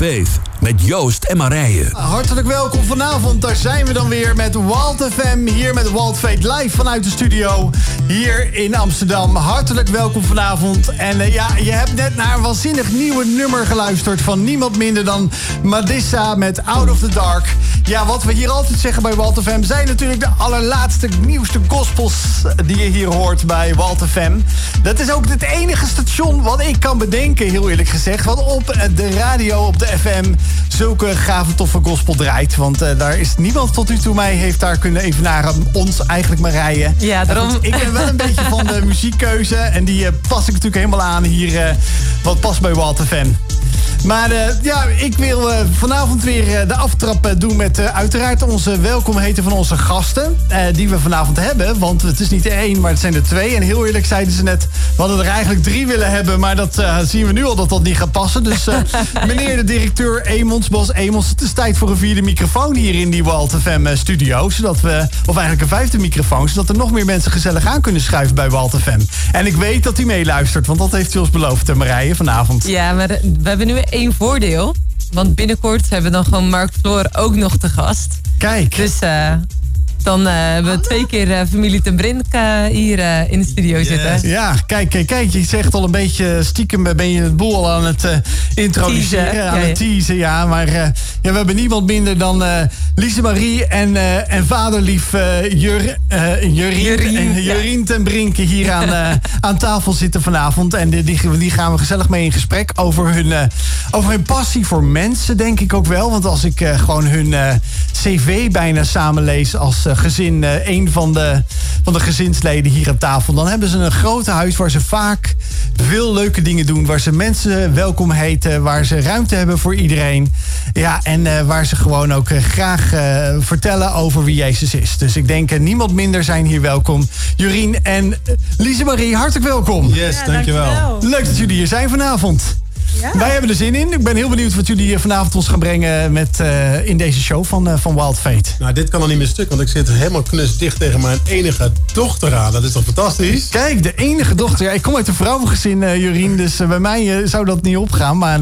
Faith Joost en Marije. Hartelijk welkom vanavond. Daar zijn we dan weer met Walt FM. Hier met Walt Fate live vanuit de studio. Hier in Amsterdam. Hartelijk welkom vanavond. En eh, ja, je hebt net naar een waanzinnig nieuwe nummer geluisterd. Van niemand minder dan Madissa met Out of the Dark. Ja, wat we hier altijd zeggen bij Walt FM... zijn natuurlijk de allerlaatste, nieuwste gospels die je hier hoort bij Walt FM. Dat is ook het enige station wat ik kan bedenken, heel eerlijk gezegd. Wat op de radio, op de FM zulke gave toffe gospel draait. Want uh, daar is niemand tot nu toe mij heeft daar kunnen evenaren. Ons eigenlijk maar rijden. Ja, daarom... ik ben wel een beetje van de muziekkeuze. En die uh, pas ik natuurlijk helemaal aan hier. Uh, wat past bij Walter Fan. Maar uh, ja, ik wil uh, vanavond weer uh, de aftrap doen met uiteraard onze welkom heten van onze gasten. die we vanavond hebben. Want het is niet één, maar het zijn er twee. En heel eerlijk zeiden ze net, we hadden er eigenlijk drie willen hebben. Maar dat zien we nu al dat dat niet gaat passen. Dus meneer de directeur Emons, Bos Emons, het is tijd voor een vierde microfoon hier in die Walt FM studio. Zodat we, of eigenlijk een vijfde microfoon, zodat er nog meer mensen gezellig aan kunnen schuiven bij Walt FM. En ik weet dat hij meeluistert, want dat heeft hij ons beloofd, Marije, vanavond. Ja, maar we hebben nu één voordeel. Want binnenkort hebben we dan gewoon Mark Floor ook nog te gast. Kijk. Dus uh, dan uh, hebben we twee keer uh, familie ten Brink hier in de studio yes. zitten. Ja, kijk, kijk, kijk. Je zegt al een beetje stiekem ben je het boel al aan het introduceren. Teasen. Aan ja, het teasen, ja. Maar ja, we hebben niemand minder dan Lise Marie en, en vaderlief Jur, Jurien, Jurien, en Jurien ten Brinke hier aan, aan tafel zitten vanavond. En die, die gaan we gezellig mee in gesprek over hun, over hun passie voor mensen, denk ik ook wel. Want als ik gewoon hun cv bijna samenlees als gezin, uh, een van de, van de gezinsleden hier aan tafel. Dan hebben ze een groot huis waar ze vaak veel leuke dingen doen. Waar ze mensen welkom heten. Waar ze ruimte hebben voor iedereen. Ja, en uh, waar ze gewoon ook graag vertellen over wie Jezus is. Dus ik denk niemand minder zijn hier welkom. Jurien en Lise Marie, hartelijk welkom. Yes, ja, dankjewel. dankjewel. Leuk dat jullie hier zijn vanavond. Ja. Wij hebben er zin in. Ik ben heel benieuwd wat jullie vanavond ons gaan brengen met, uh, in deze show van, uh, van Wild Fate. Nou, dit kan al niet meer stuk, want ik zit helemaal knus dicht tegen mijn enige dochter aan. Dat is toch fantastisch? Kijk, de enige dochter. Ja, ik kom uit een vrouwengezin, uh, Jurien, dus bij mij zou dat niet opgaan. Maar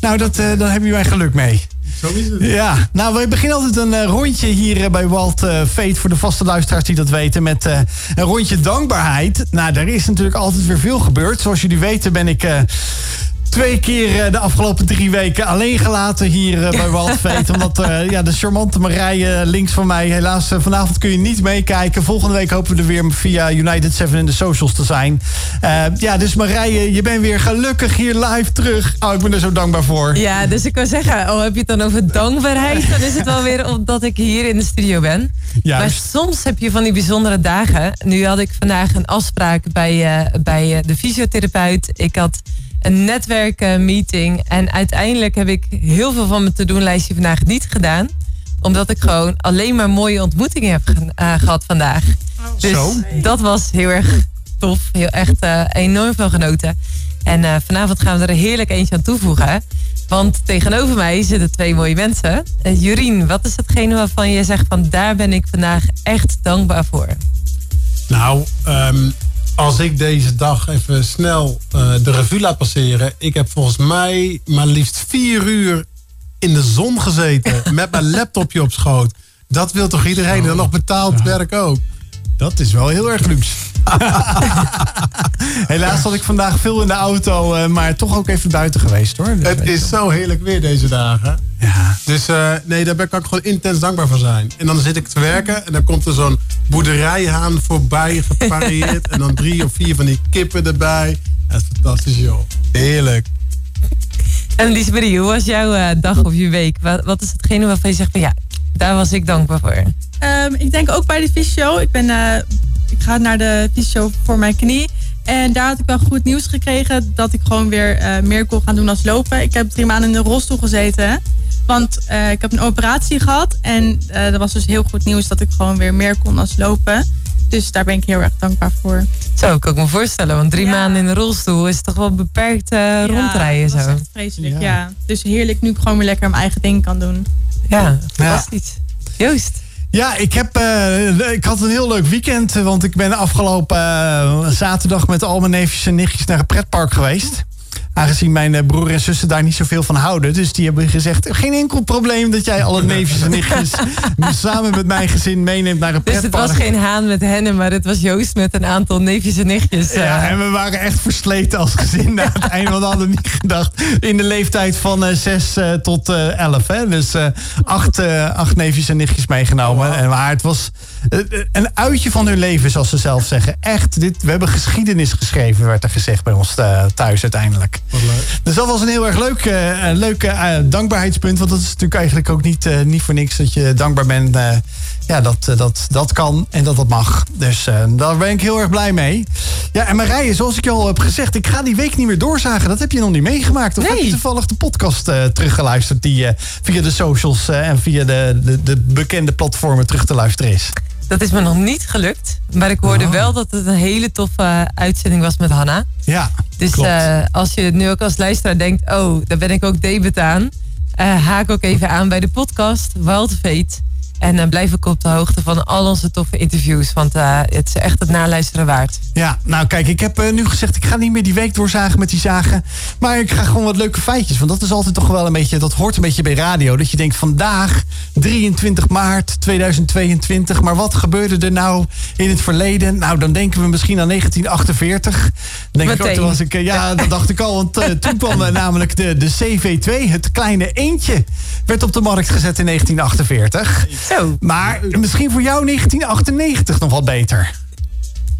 nou, dat, dan hebben jullie mijn geluk mee. Zo is het. Ja, nou, we beginnen altijd een rondje hier bij Walt Fate voor de vaste luisteraars die dat weten. Met een rondje dankbaarheid. Nou, er is natuurlijk altijd weer veel gebeurd. Zoals jullie weten ben ik twee keer de afgelopen drie weken alleen gelaten hier bij Waldfeet. omdat uh, ja, de charmante Marije links van mij, helaas uh, vanavond kun je niet meekijken. Volgende week hopen we er weer via United 7 in de socials te zijn. Uh, ja, dus Marije, je bent weer gelukkig hier live terug. Oh, ik ben er zo dankbaar voor. Ja, dus ik wil zeggen, oh, heb je het dan over dankbaarheid? Dan is het wel weer omdat ik hier in de studio ben. Juist. Maar soms heb je van die bijzondere dagen. Nu had ik vandaag een afspraak bij, bij de fysiotherapeut. Ik had een netwerkmeeting. En uiteindelijk heb ik heel veel van mijn to-do-lijstje vandaag niet gedaan. Omdat ik gewoon alleen maar mooie ontmoetingen heb uh, gehad vandaag. Oh. Dus Zo. dat was heel erg tof. Heel echt uh, enorm veel genoten. En uh, vanavond gaan we er heerlijk eentje aan toevoegen. Want tegenover mij zitten twee mooie mensen. Jurien, wat is hetgene waarvan je zegt van daar ben ik vandaag echt dankbaar voor? Nou, um, als ik deze dag even snel uh, de revue laat passeren. Ik heb volgens mij maar liefst vier uur in de zon gezeten. met mijn laptopje op schoot. Dat wil toch iedereen? Zo. En nog betaald ja. werk ook. Dat is wel heel erg luxe. Helaas zat ik vandaag veel in de auto, uh, maar toch ook even buiten geweest hoor. Het is zo heerlijk weer deze dagen. Ja. Dus uh, nee, daar kan ik gewoon intens dankbaar voor zijn. En dan zit ik te werken en dan komt er zo'n boerderijhaan voorbij gepareerd. en dan drie of vier van die kippen erbij. Dat is fantastisch joh. Heerlijk. En Liesmarie, hoe was jouw uh, dag of je week? Wat, wat is hetgene waarvan je zegt van ja, daar was ik dankbaar voor? Um, ik denk ook bij de fysio. Ik, ben, uh, ik ga naar de fysio voor mijn knie. En daar had ik wel goed nieuws gekregen dat ik gewoon weer uh, meer kon gaan doen als lopen. Ik heb drie maanden in de rolstoel gezeten. Want uh, ik heb een operatie gehad. En uh, dat was dus heel goed nieuws dat ik gewoon weer meer kon als lopen. Dus daar ben ik heel erg dankbaar voor. Zo, kan ik me voorstellen. Want drie ja. maanden in de rolstoel is toch wel beperkt ja, rondrijden. Dat zo. is echt vreselijk, ja. ja. Dus heerlijk nu ik gewoon weer lekker mijn eigen ding kan doen. Ja, fantastisch. Joost. Ja, ik, heb, uh, ik had een heel leuk weekend. Want ik ben afgelopen uh, zaterdag met al mijn neefjes en nichtjes naar een pretpark geweest. Aangezien mijn broer en zussen daar niet zoveel van houden. Dus die hebben gezegd, geen enkel probleem dat jij alle neefjes en nichtjes samen met mijn gezin meeneemt naar een pretpark. Dus het was geen haan met hennen, maar het was Joost met een aantal neefjes en nichtjes. Ja, en we waren echt versleten als gezin na het einde. Want we hadden niet gedacht in de leeftijd van uh, 6 uh, tot uh, 11. Hè? Dus acht, acht neefjes en nichtjes meegenomen. Oh, en, maar het was een uitje van hun leven, zoals ze zelf zeggen. Echt, dit, we hebben geschiedenis geschreven, werd er gezegd bij ons thuis uiteindelijk. Dus dat was een heel erg leuk, leuk dankbaarheidspunt. Want dat is natuurlijk eigenlijk ook niet, niet voor niks dat je dankbaar bent ja, dat, dat, dat kan en dat dat mag. Dus uh, daar ben ik heel erg blij mee. Ja, en Marije, zoals ik je al heb gezegd, ik ga die week niet meer doorzagen. Dat heb je nog niet meegemaakt. Of nee. heb je toevallig de podcast uh, teruggeluisterd die uh, via de socials en via de, de, de, bekende platformen terug te luisteren is? Dat is me nog niet gelukt. Maar ik hoorde oh. wel dat het een hele toffe uitzending was met Hanna. Ja, Dus als je nu ook als luisteraar denkt, oh, daar ben ik ook debet aan. haak ook even aan bij de podcast Wild Fate. En dan blijf ik op de hoogte van al onze toffe interviews. Want uh, het is echt het naluisteren waard. Ja, nou kijk, ik heb uh, nu gezegd... ik ga niet meer die week doorzagen met die zagen. Maar ik ga gewoon wat leuke feitjes. Want dat is altijd toch wel een beetje... dat hoort een beetje bij radio. Dat je denkt, vandaag 23 maart 2022. Maar wat gebeurde er nou in het verleden? Nou, dan denken we misschien aan 1948. Dan denk ik ook, toen was ik, uh, ja, dat dacht ik al. Want toen kwam namelijk de, de CV2. Het kleine eentje werd op de markt gezet in 1948. Zo. Maar misschien voor jou 1998 nog wat beter.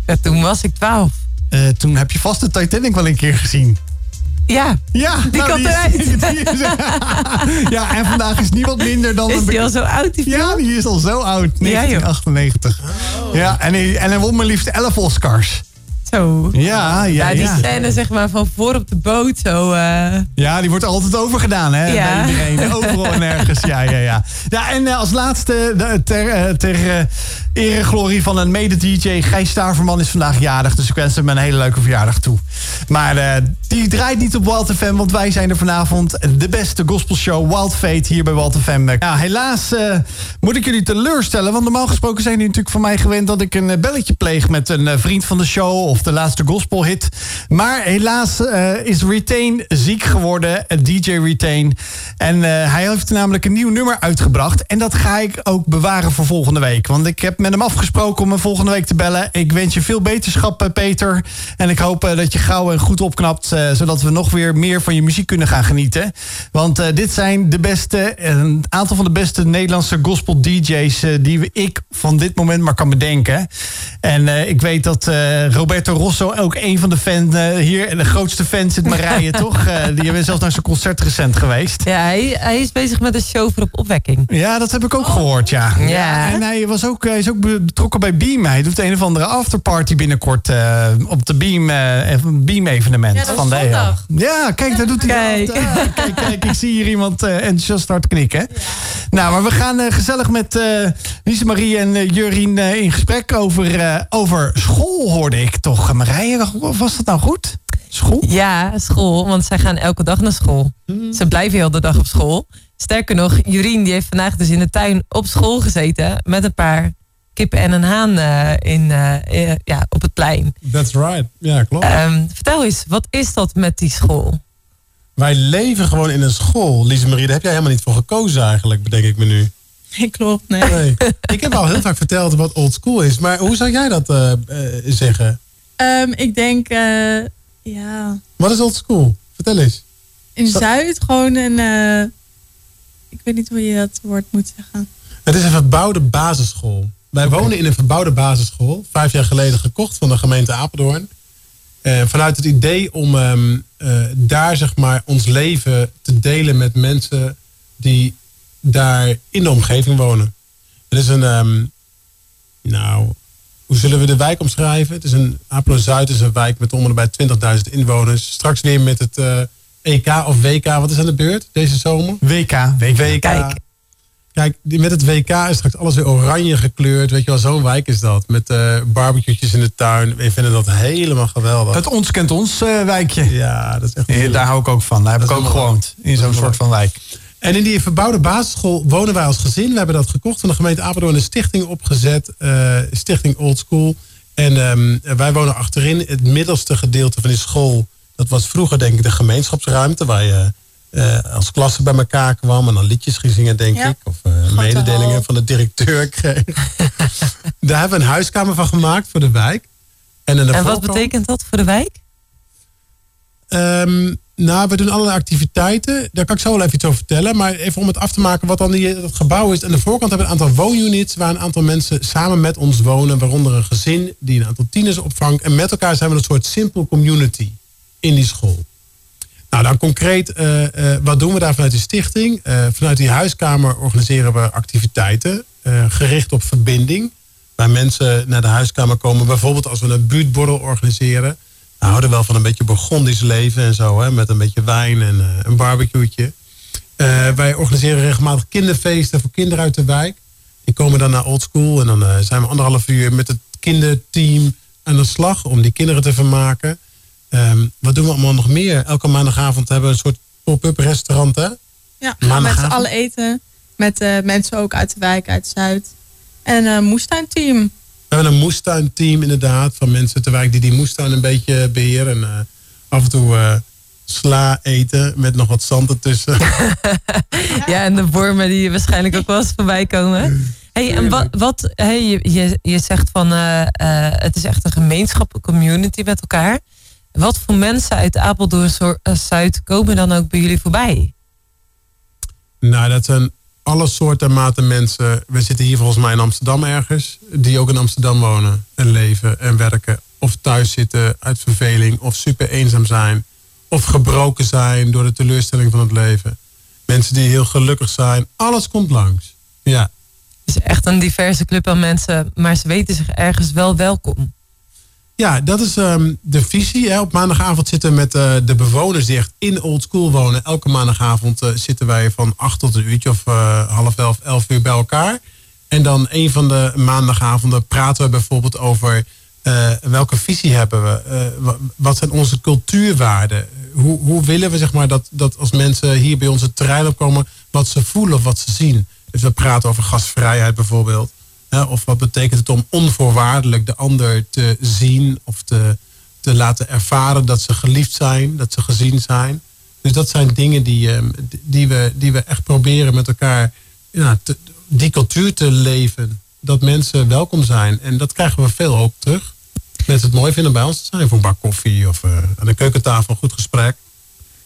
Ja, toen was ik 12. Uh, toen heb je vast de Titanic wel een keer gezien. Ja, ja die nou, kan eruit. ja, en vandaag is niemand minder dan... Is die al zo oud, die film? Ja, die is al zo oud. 1998. Ja, oh. ja en, hij, en hij won maar liefst 11 Oscars. Zo. Ja, ja, ja. die scène zeg maar van voor op de boot zo. Uh... Ja, die wordt altijd overgedaan hè. Ja. Bij iedereen. Overal en ergens. Ja, ja, ja. Ja, en uh, als laatste ter, uh, ter ereglorie van een mede-dj. Gijs Staverman is vandaag jarig. Dus ik wens hem een hele leuke verjaardag toe. Maar die draait niet op Wild FM. Want wij zijn er vanavond. De beste gospelshow Wild Fate hier bij Wild FM. Ja, helaas moet ik jullie teleurstellen. Want normaal gesproken zijn jullie natuurlijk van mij gewend... dat ik een belletje pleeg met een vriend van de show... of de laatste gospelhit. Maar helaas uh, is Retain ziek geworden, DJ Retain. En uh, hij heeft namelijk een nieuw nummer uitgebracht. En dat ga ik ook bewaren voor volgende week. Want ik heb met hem afgesproken om hem volgende week te bellen. Ik wens je veel beterschap, eh, Peter. En ik hoop dat je gauw en goed opknapt. zodat we nog weer meer van je muziek kunnen gaan genieten. Want dit zijn de beste, een aantal van de beste Nederlandse gospel DJ's... die ik van dit moment maar kan bedenken. En ik weet dat Roberto Rosso ook een van de fans uh, hier, de grootste fans in Marije, toch? Uh, die hebben zelfs naar zijn concert recent geweest. Ja, hij, hij is bezig met een show voor op opwekking. Ja, dat heb ik ook gehoord, ja. ja. En hij, was ook, hij is ook betrokken bij Beam. Hij doet een of andere afterparty binnenkort uh, op de Beam, Beam evenement ja, van de Ja, kijk, daar doet hij kijk. kijk, kijk, ik zie hier iemand enthousiast hard knikken. Ja. Nou, maar we gaan gezellig met Lise Marie en Jurien in gesprek over, over school, hoorde ik toch, Marije, was dat nou goed? School? Ja, school, want zij gaan elke dag naar school. Hmm. Ze blijven heel de dag op school. Sterker nog, Jurien die heeft vandaag dus in de tuin op school gezeten met een paar kippen en een haan uh, in, uh, ja, op het plein. That's right, ja klopt. Um, vertel eens, wat is dat met die school? Wij leven gewoon in een school. Lise Marie, daar heb jij helemaal niet voor gekozen eigenlijk, bedenk ik me nu. Nee, klopt, nee. nee. Ik heb al heel vaak verteld wat old school is, maar hoe zou jij dat uh, zeggen? Um, ik denk, uh, ja... Wat is old school? Vertel eens. In Zuid gewoon een... Uh, ik weet niet hoe je dat woord moet zeggen. Het is een verbouwde basisschool. Wij okay. wonen in een verbouwde basisschool. Vijf jaar geleden gekocht van de gemeente Apeldoorn. Uh, vanuit het idee om um, uh, daar zeg maar ons leven te delen met mensen die daar in de omgeving wonen. Het is een, um, nou, hoe zullen we de wijk omschrijven? Het is een Apeldoorn Zuid is een wijk met en bij 20.000 inwoners. Straks weer met het uh, eh, EK of WK. Wat is aan de beurt deze zomer? WK. WK. WK. Kijk. Kijk, met het WK is straks alles weer oranje gekleurd. Weet je wel, zo'n wijk is dat. Met uh, in de tuin. We vinden dat helemaal geweldig. Het ons kent ons uh, wijkje. Ja, dat is echt... Daar hou ik ook van. Daar heb ik ook gewoond. In zo'n soort van wijk. En in die verbouwde basisschool wonen wij als gezin. We hebben dat gekocht van de gemeente Apeldoorn. Een stichting opgezet. Uh, stichting Old School. En um, wij wonen achterin. Het middelste gedeelte van die school Dat was vroeger denk ik de gemeenschapsruimte waar je uh, als klasse bij elkaar kwam en dan liedjes gezingen, denk ik. Of uh, mededelingen van de directeur kreeg. Daar hebben we een huiskamer van gemaakt voor de wijk. En, en wat betekent dat voor de wijk? Um, nou, we doen allerlei activiteiten. Daar kan ik zo wel even iets over vertellen. Maar even om het af te maken wat dan die, het gebouw is. Aan de voorkant hebben we een aantal woonunits... waar een aantal mensen samen met ons wonen. Waaronder een gezin die een aantal tieners opvangt. En met elkaar zijn we een soort simple community in die school. Nou, dan concreet, uh, uh, wat doen we daar vanuit de stichting? Vanuit die huiskamer organiseren we activiteiten... gericht op verbinding. Waar mensen naar de huiskamer komen. Bijvoorbeeld als we een buurtborrel organiseren we houden wel van een beetje Burgondisch leven en zo. Hè, met een beetje wijn en uh, een barbecueetje. Uh, wij organiseren regelmatig kinderfeesten voor kinderen uit de wijk. Die komen dan naar Old School. En dan uh, zijn we anderhalf uur met het kinderteam aan de slag. Om die kinderen te vermaken. Um, wat doen we allemaal nog meer? Elke maandagavond hebben we een soort pop-up restaurant. Hè? Ja, met z'n allen eten. Met mensen ook uit de wijk, uit Zuid. En een moestuinteam. We hebben een moestuinteam inderdaad. Van mensen te wijk die die moestuin een beetje beheren. En uh, af en toe uh, sla eten met nog wat zand ertussen. ja, en de wormen die waarschijnlijk ook wel eens voorbij komen. Hey, en wat, wat hey, je, je, je zegt van uh, het is echt een gemeenschap, een community met elkaar. Wat voor mensen uit Apeldoorn Zuid komen dan ook bij jullie voorbij? Nou, dat zijn alle soorten en maten mensen. We zitten hier volgens mij in Amsterdam ergens. Die ook in Amsterdam wonen en leven en werken. Of thuis zitten uit verveling. Of super eenzaam zijn. Of gebroken zijn door de teleurstelling van het leven. Mensen die heel gelukkig zijn. Alles komt langs. Ja. Het is echt een diverse club aan mensen. Maar ze weten zich ergens wel welkom. Ja, dat is um, de visie. Op maandagavond zitten we met uh, de bewoners die echt in Old School wonen. Elke maandagavond uh, zitten wij van acht tot een uurtje of uh, half elf, elf uur bij elkaar. En dan een van de maandagavonden praten we bijvoorbeeld over welke visie hebben we? wat zijn onze cultuurwaarden? Hoe, hoe willen we zeg maar, dat, dat als mensen hier bij ons het terrein opkomen, wat ze voelen of wat ze zien? Dus we praten over gastvrijheid bijvoorbeeld. Of wat betekent het om onvoorwaardelijk de ander te zien of te, te laten ervaren dat ze geliefd zijn, dat ze gezien zijn. Dus dat zijn dingen die, ehm, die, we, die we echt proberen met elkaar die cultuur te leven. Dat mensen welkom zijn. En dat krijgen we veel ook terug. Mensen het mooi vinden bij ons te zijn voor een bak koffie of uh, aan de keukentafel een goed gesprek.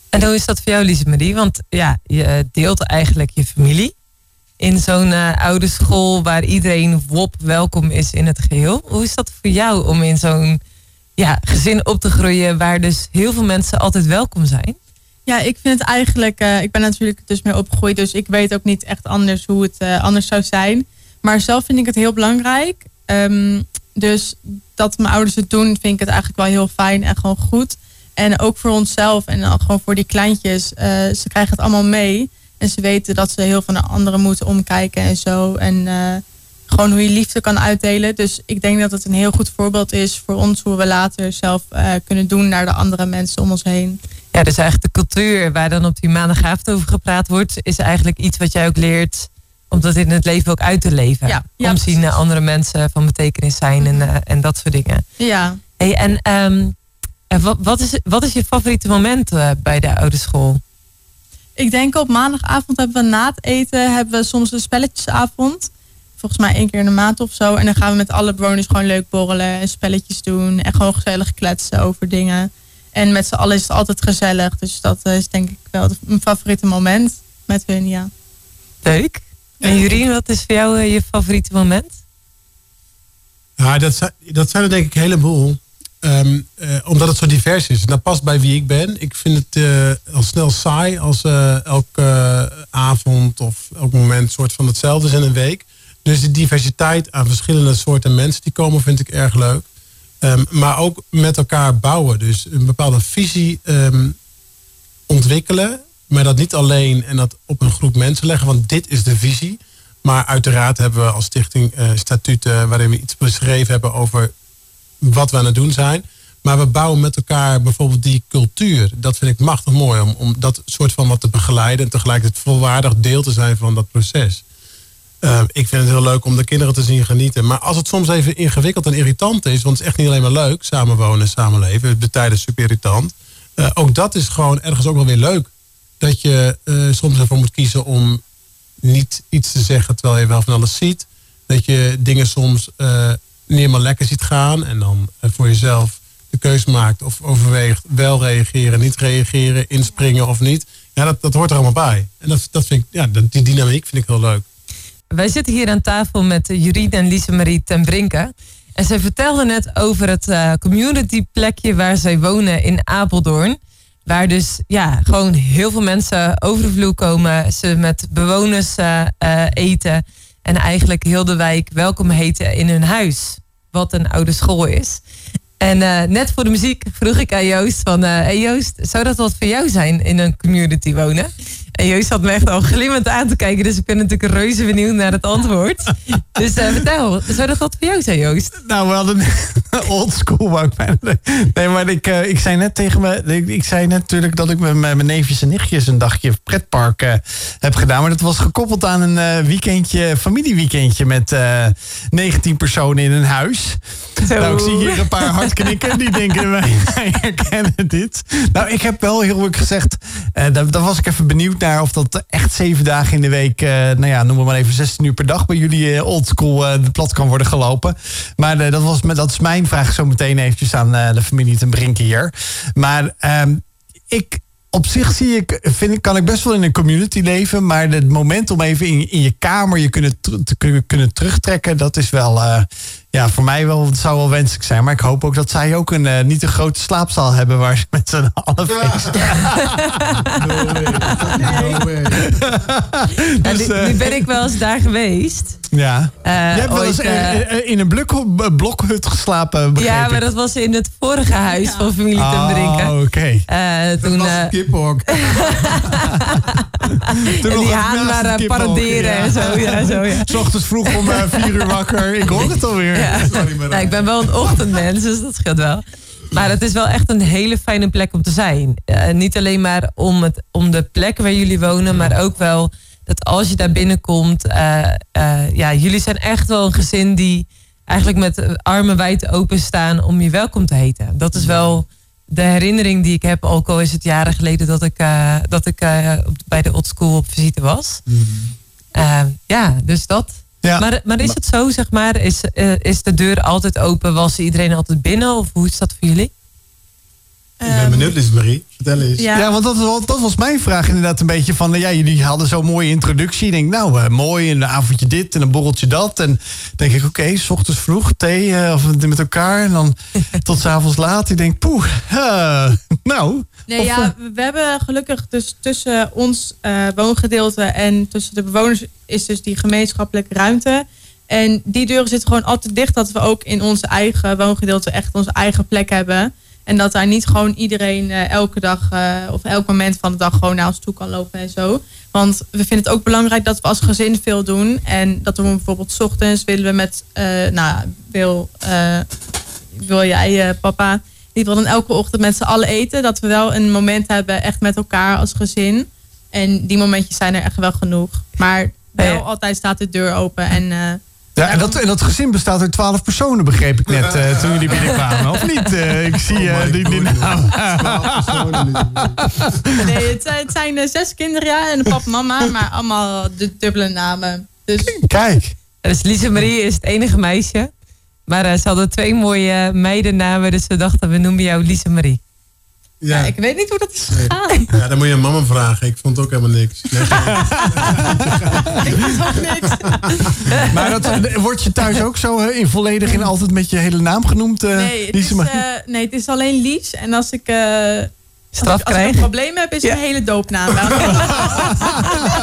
En hoe is dat voor jou, Lise Marie? Want ja, je deelt eigenlijk je familie in zo'n uh, oude school waar iedereen wop welkom is in het geheel. Hoe is dat voor jou om in zo'n ja, gezin op te groeien waar dus heel veel mensen altijd welkom zijn? Ja, ik vind het eigenlijk, uh, ik ben natuurlijk dus mee opgegroeid, dus ik weet ook niet echt anders hoe het uh, anders zou zijn. Maar zelf vind ik het heel belangrijk. Um, dus dat mijn ouders het doen, vind ik het eigenlijk wel heel fijn en gewoon goed. En ook voor onszelf en dan gewoon voor die kleintjes. Ze krijgen het allemaal mee. En ze weten dat ze heel van de anderen moeten omkijken en zo. En uh, gewoon hoe je liefde kan uitdelen. Dus ik denk dat het een heel goed voorbeeld is voor ons hoe we later zelf uh, kunnen doen naar de andere mensen om ons heen. Ja, dus eigenlijk de cultuur waar dan op die maandagavond over gepraat wordt, is eigenlijk iets wat jij ook leert om dat in het leven ook uit te leven. Ja, ja Omzien naar andere mensen van betekenis zijn en, uh, en dat soort dingen. Ja. Hey, en um, wat, wat, is, wat is je favoriete moment bij de oude school? Ik denk op maandagavond hebben we na het eten hebben we soms een spelletjesavond. Volgens mij één keer in de maand of zo. En dan gaan we met alle bewoners gewoon leuk borrelen en spelletjes doen. En gewoon gezellig kletsen over dingen. En met z'n allen is het altijd gezellig. Dus dat is denk ik wel mijn favoriete moment met hun, ja. Leuk. En Jurien, wat is voor jou eh, je favoriete moment? Ja, dat zijn, dat zijn er denk ik een heleboel. Um, uh, omdat het zo divers is. En dat past bij wie ik ben. Ik vind het uh, al snel saai als uh, elke avond of elk moment soort van hetzelfde is in een week. Dus de diversiteit aan verschillende soorten mensen die komen vind ik erg leuk. Um, maar ook met elkaar bouwen. Dus een bepaalde visie um, ontwikkelen. Maar dat niet alleen en dat op een groep mensen leggen. Want dit is de visie. Maar uiteraard hebben we als stichting statuten waarin we iets beschreven hebben over wat we aan het doen zijn. Maar we bouwen met elkaar bijvoorbeeld die cultuur. Dat vind ik machtig mooi om, om dat soort van wat te begeleiden. En tegelijkertijd volwaardig deel te zijn van dat proces. Uh, ik vind het heel leuk om de kinderen te zien genieten. Maar als het soms even ingewikkeld en irritant is. Want het is echt niet alleen maar leuk, samenwonen en samenleven. Het is tijden super irritant. ook dat is gewoon ergens ook wel weer leuk. Dat je soms ervoor moet kiezen om niet iets te zeggen terwijl je wel van alles ziet. Dat je dingen soms niet helemaal lekker ziet gaan. En dan voor jezelf de keuze maakt of overweegt wel reageren, niet reageren, inspringen of niet. Ja, dat, dat hoort er allemaal bij. En dat, dat vind ik, ja, die dynamiek vind ik heel leuk. Wij zitten hier aan tafel met Jurien en Lise-Marie ten Brinke. En zij vertelde net over het uh, community plekje waar zij wonen in Apeldoorn. Waar dus ja, gewoon heel veel mensen over de vloer komen. Ze met bewoners eten. En eigenlijk heel de wijk welkom heten in hun huis. Wat een oude school is. En net voor de muziek vroeg ik aan Joost van... hey Joost, zou dat wat voor jou zijn in een community wonen? En Joost had me echt al glimmend aan te kijken. Dus ik ben natuurlijk reuze benieuwd naar het antwoord. Dus uh, vertel, zou dat wat voor jou zijn, Joost? Nou, we hadden old school, maar Nee, maar ik, uh, ik zei net tegen me... Ik, ik, zei net natuurlijk dat ik met mijn neefjes en nichtjes... een dagje pretpark uh, heb gedaan. Maar dat was gekoppeld aan een weekendje, familieweekendje... met 19 personen in een huis. Nou, ik zie hier een paar hardknikken. Die denken, wij, wij herkennen dit. Nou, ik heb wel heel eerlijk gezegd... daar, daar was ik even benieuwd naar of dat echt zeven dagen in de week, uh, nou ja, noem maar even 16 uur per dag bij jullie uh, oldschool uh, de plat kan worden gelopen. Maar dat, was, dat is mijn vraag zo meteen eventjes aan de familie ten Brinken hier. Maar ehm, ik, op zich zie ik, vind ik, kan ik best wel in een community leven. Maar het moment om even in, in je kamer je kunnen, te, kunnen terugtrekken, dat is wel, ja, voor mij wel, het zou wel wenselijk zijn. Maar ik hoop ook dat zij ook een uh, niet een grote slaapzaal hebben waar ze met z'n allen feesten. Ja. nu, ben ik wel eens daar geweest. Ja. Uh, Je hebt wel eens in een blok, blokhut geslapen, Ja, maar dat was in het vorige huis van familie oh, ten Brinken. oké. Okay. toen, dat was een kiphok. en die haan maar paroderen en zo. Ja, zo ja. S ochtends vroeg om vier uur wakker. Ik hoor het alweer. Ja. Nou, ik ben wel een ochtendmens, dus dat scheelt wel. Maar het is wel echt een hele fijne plek om te zijn. Uh, niet alleen maar om, het, om de plek waar jullie wonen, maar ook wel dat als je daar binnenkomt. Uh, uh, ja, jullie zijn echt wel een gezin die eigenlijk met armen wijd open staan om je welkom te heten. Dat is wel de herinnering die ik heb, ook al is het jaren geleden dat ik, dat ik bij de Old School op visite was. Mm. ja, dus dat. Ja. Maar, maar is het zo, zeg maar, is, uh, is de deur altijd open? Was iedereen altijd binnen? Of hoe is dat voor jullie? Ik ben benieuwd, Lies Marie. Vertel eens. Ja, ja want dat, dat, was mijn vraag inderdaad een beetje van... Ja, jullie hadden zo'n mooie introductie. Ik denk, nou, uh, mooi, een avondje dit en een borreltje dat. En denk ik, oké, okay, s ochtends vroeg, thee uh, of met elkaar. En dan tot s avonds laat. Ik denk, poeh, nou... Nee, ja, we hebben gelukkig dus tussen ons woongedeelte... en tussen de bewoners is dus die gemeenschappelijke ruimte... En die deuren zitten gewoon altijd dicht, dat we ook in onze eigen woongedeelte echt onze eigen plek hebben. En dat daar niet gewoon iedereen uh, elke dag uh, of elk moment van de dag gewoon naar ons toe kan lopen en zo. Want we vinden het ook belangrijk dat we als gezin veel doen. En dat we bijvoorbeeld s ochtends willen we met, uh, nou, wil, wil jij papa, die wil dan elke ochtend met z'n allen eten. Dat we wel een moment hebben echt met elkaar als gezin. En die momentjes zijn er echt wel genoeg. Maar wel altijd staat de deur open en ja, en dat, en dat gezin bestaat uit twaalf personen, begreep ik net uh, toen jullie binnenkwamen. Of niet? Uh, ik zie uh, oh die, die naam. nee, het zijn, het zijn zes kinderen ja, en een papa mama, maar allemaal de dubbele namen. Dus... Kijk. Dus Lise Marie is het enige meisje. Maar ze hadden twee mooie meidennamen, dus we dachten we noemen jou Lise Marie. Ja. ik weet niet hoe dat is gegaan. Ja, dan moet je aan mama vragen. Ik vond ook helemaal niks. Nee, ik vond ook niks. Maar dat, word je thuis ook zo in volledig in altijd met je hele naam genoemd? Uh, nee, het is, uh, nee, het is alleen Lies. En als ik... Uh, straf als, als ik een probleem heb, is ja. mijn hele doopnaam. Oké,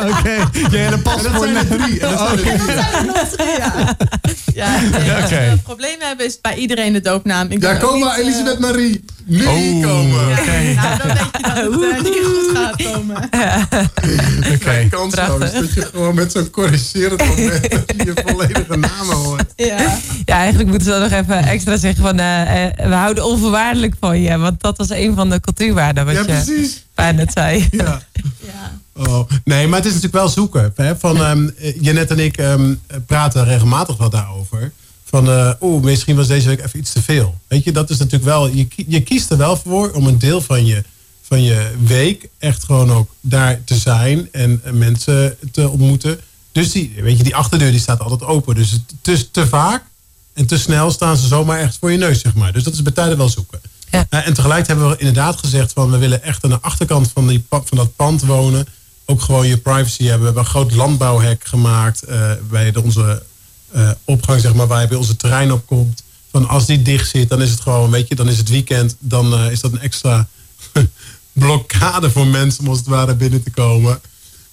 okay. je hele paspoort. Dat zijn er drie. Dat zijn er drie. Ja, ja nee, als we een probleem hebben, is bij iedereen de doopnaam. Ik ja, kom maar, Elisabeth Marie. Nu oh, komen. Ja, okay. Nou, dan weet je dat het uh, niet goed gaat komen. Oké. Okay. Kansloos dat je gewoon met zo'n corrigerend moment je volledige namen hoort. Ja. ja, eigenlijk moeten ze nog even extra zeggen van... Uh, we houden onvoorwaardelijk van je. Want dat was een van de cultuurwaarden wat ja, je precies. net zei. Ja. ja. Oh, nee, maar het is natuurlijk wel zoeken. Hè? Van, um, Janet en ik um, praten regelmatig wel daarover van uh, oeh, misschien was deze week even iets te veel. Weet je, dat is natuurlijk wel, je, je kiest er wel voor om een deel van je van je week echt gewoon ook daar te zijn en mensen te ontmoeten. Dus die, weet je, die achterdeur die staat altijd open. Dus het, te vaak en te snel staan ze zomaar echt voor je neus, zeg maar. Dus dat is bij tijden wel zoeken. Uh, en tegelijk hebben we inderdaad gezegd van we willen echt aan de achterkant van, die, van dat pand wonen. Ook gewoon je privacy hebben. We hebben een groot landbouwhek gemaakt uh, bij de, onze uh, opgang, zeg maar, waar je bij onze terrein op komt. Van als die dicht zit, dan is het gewoon, weet je, dan is het weekend. Dan is dat een extra blokkade voor mensen om als het ware binnen te komen.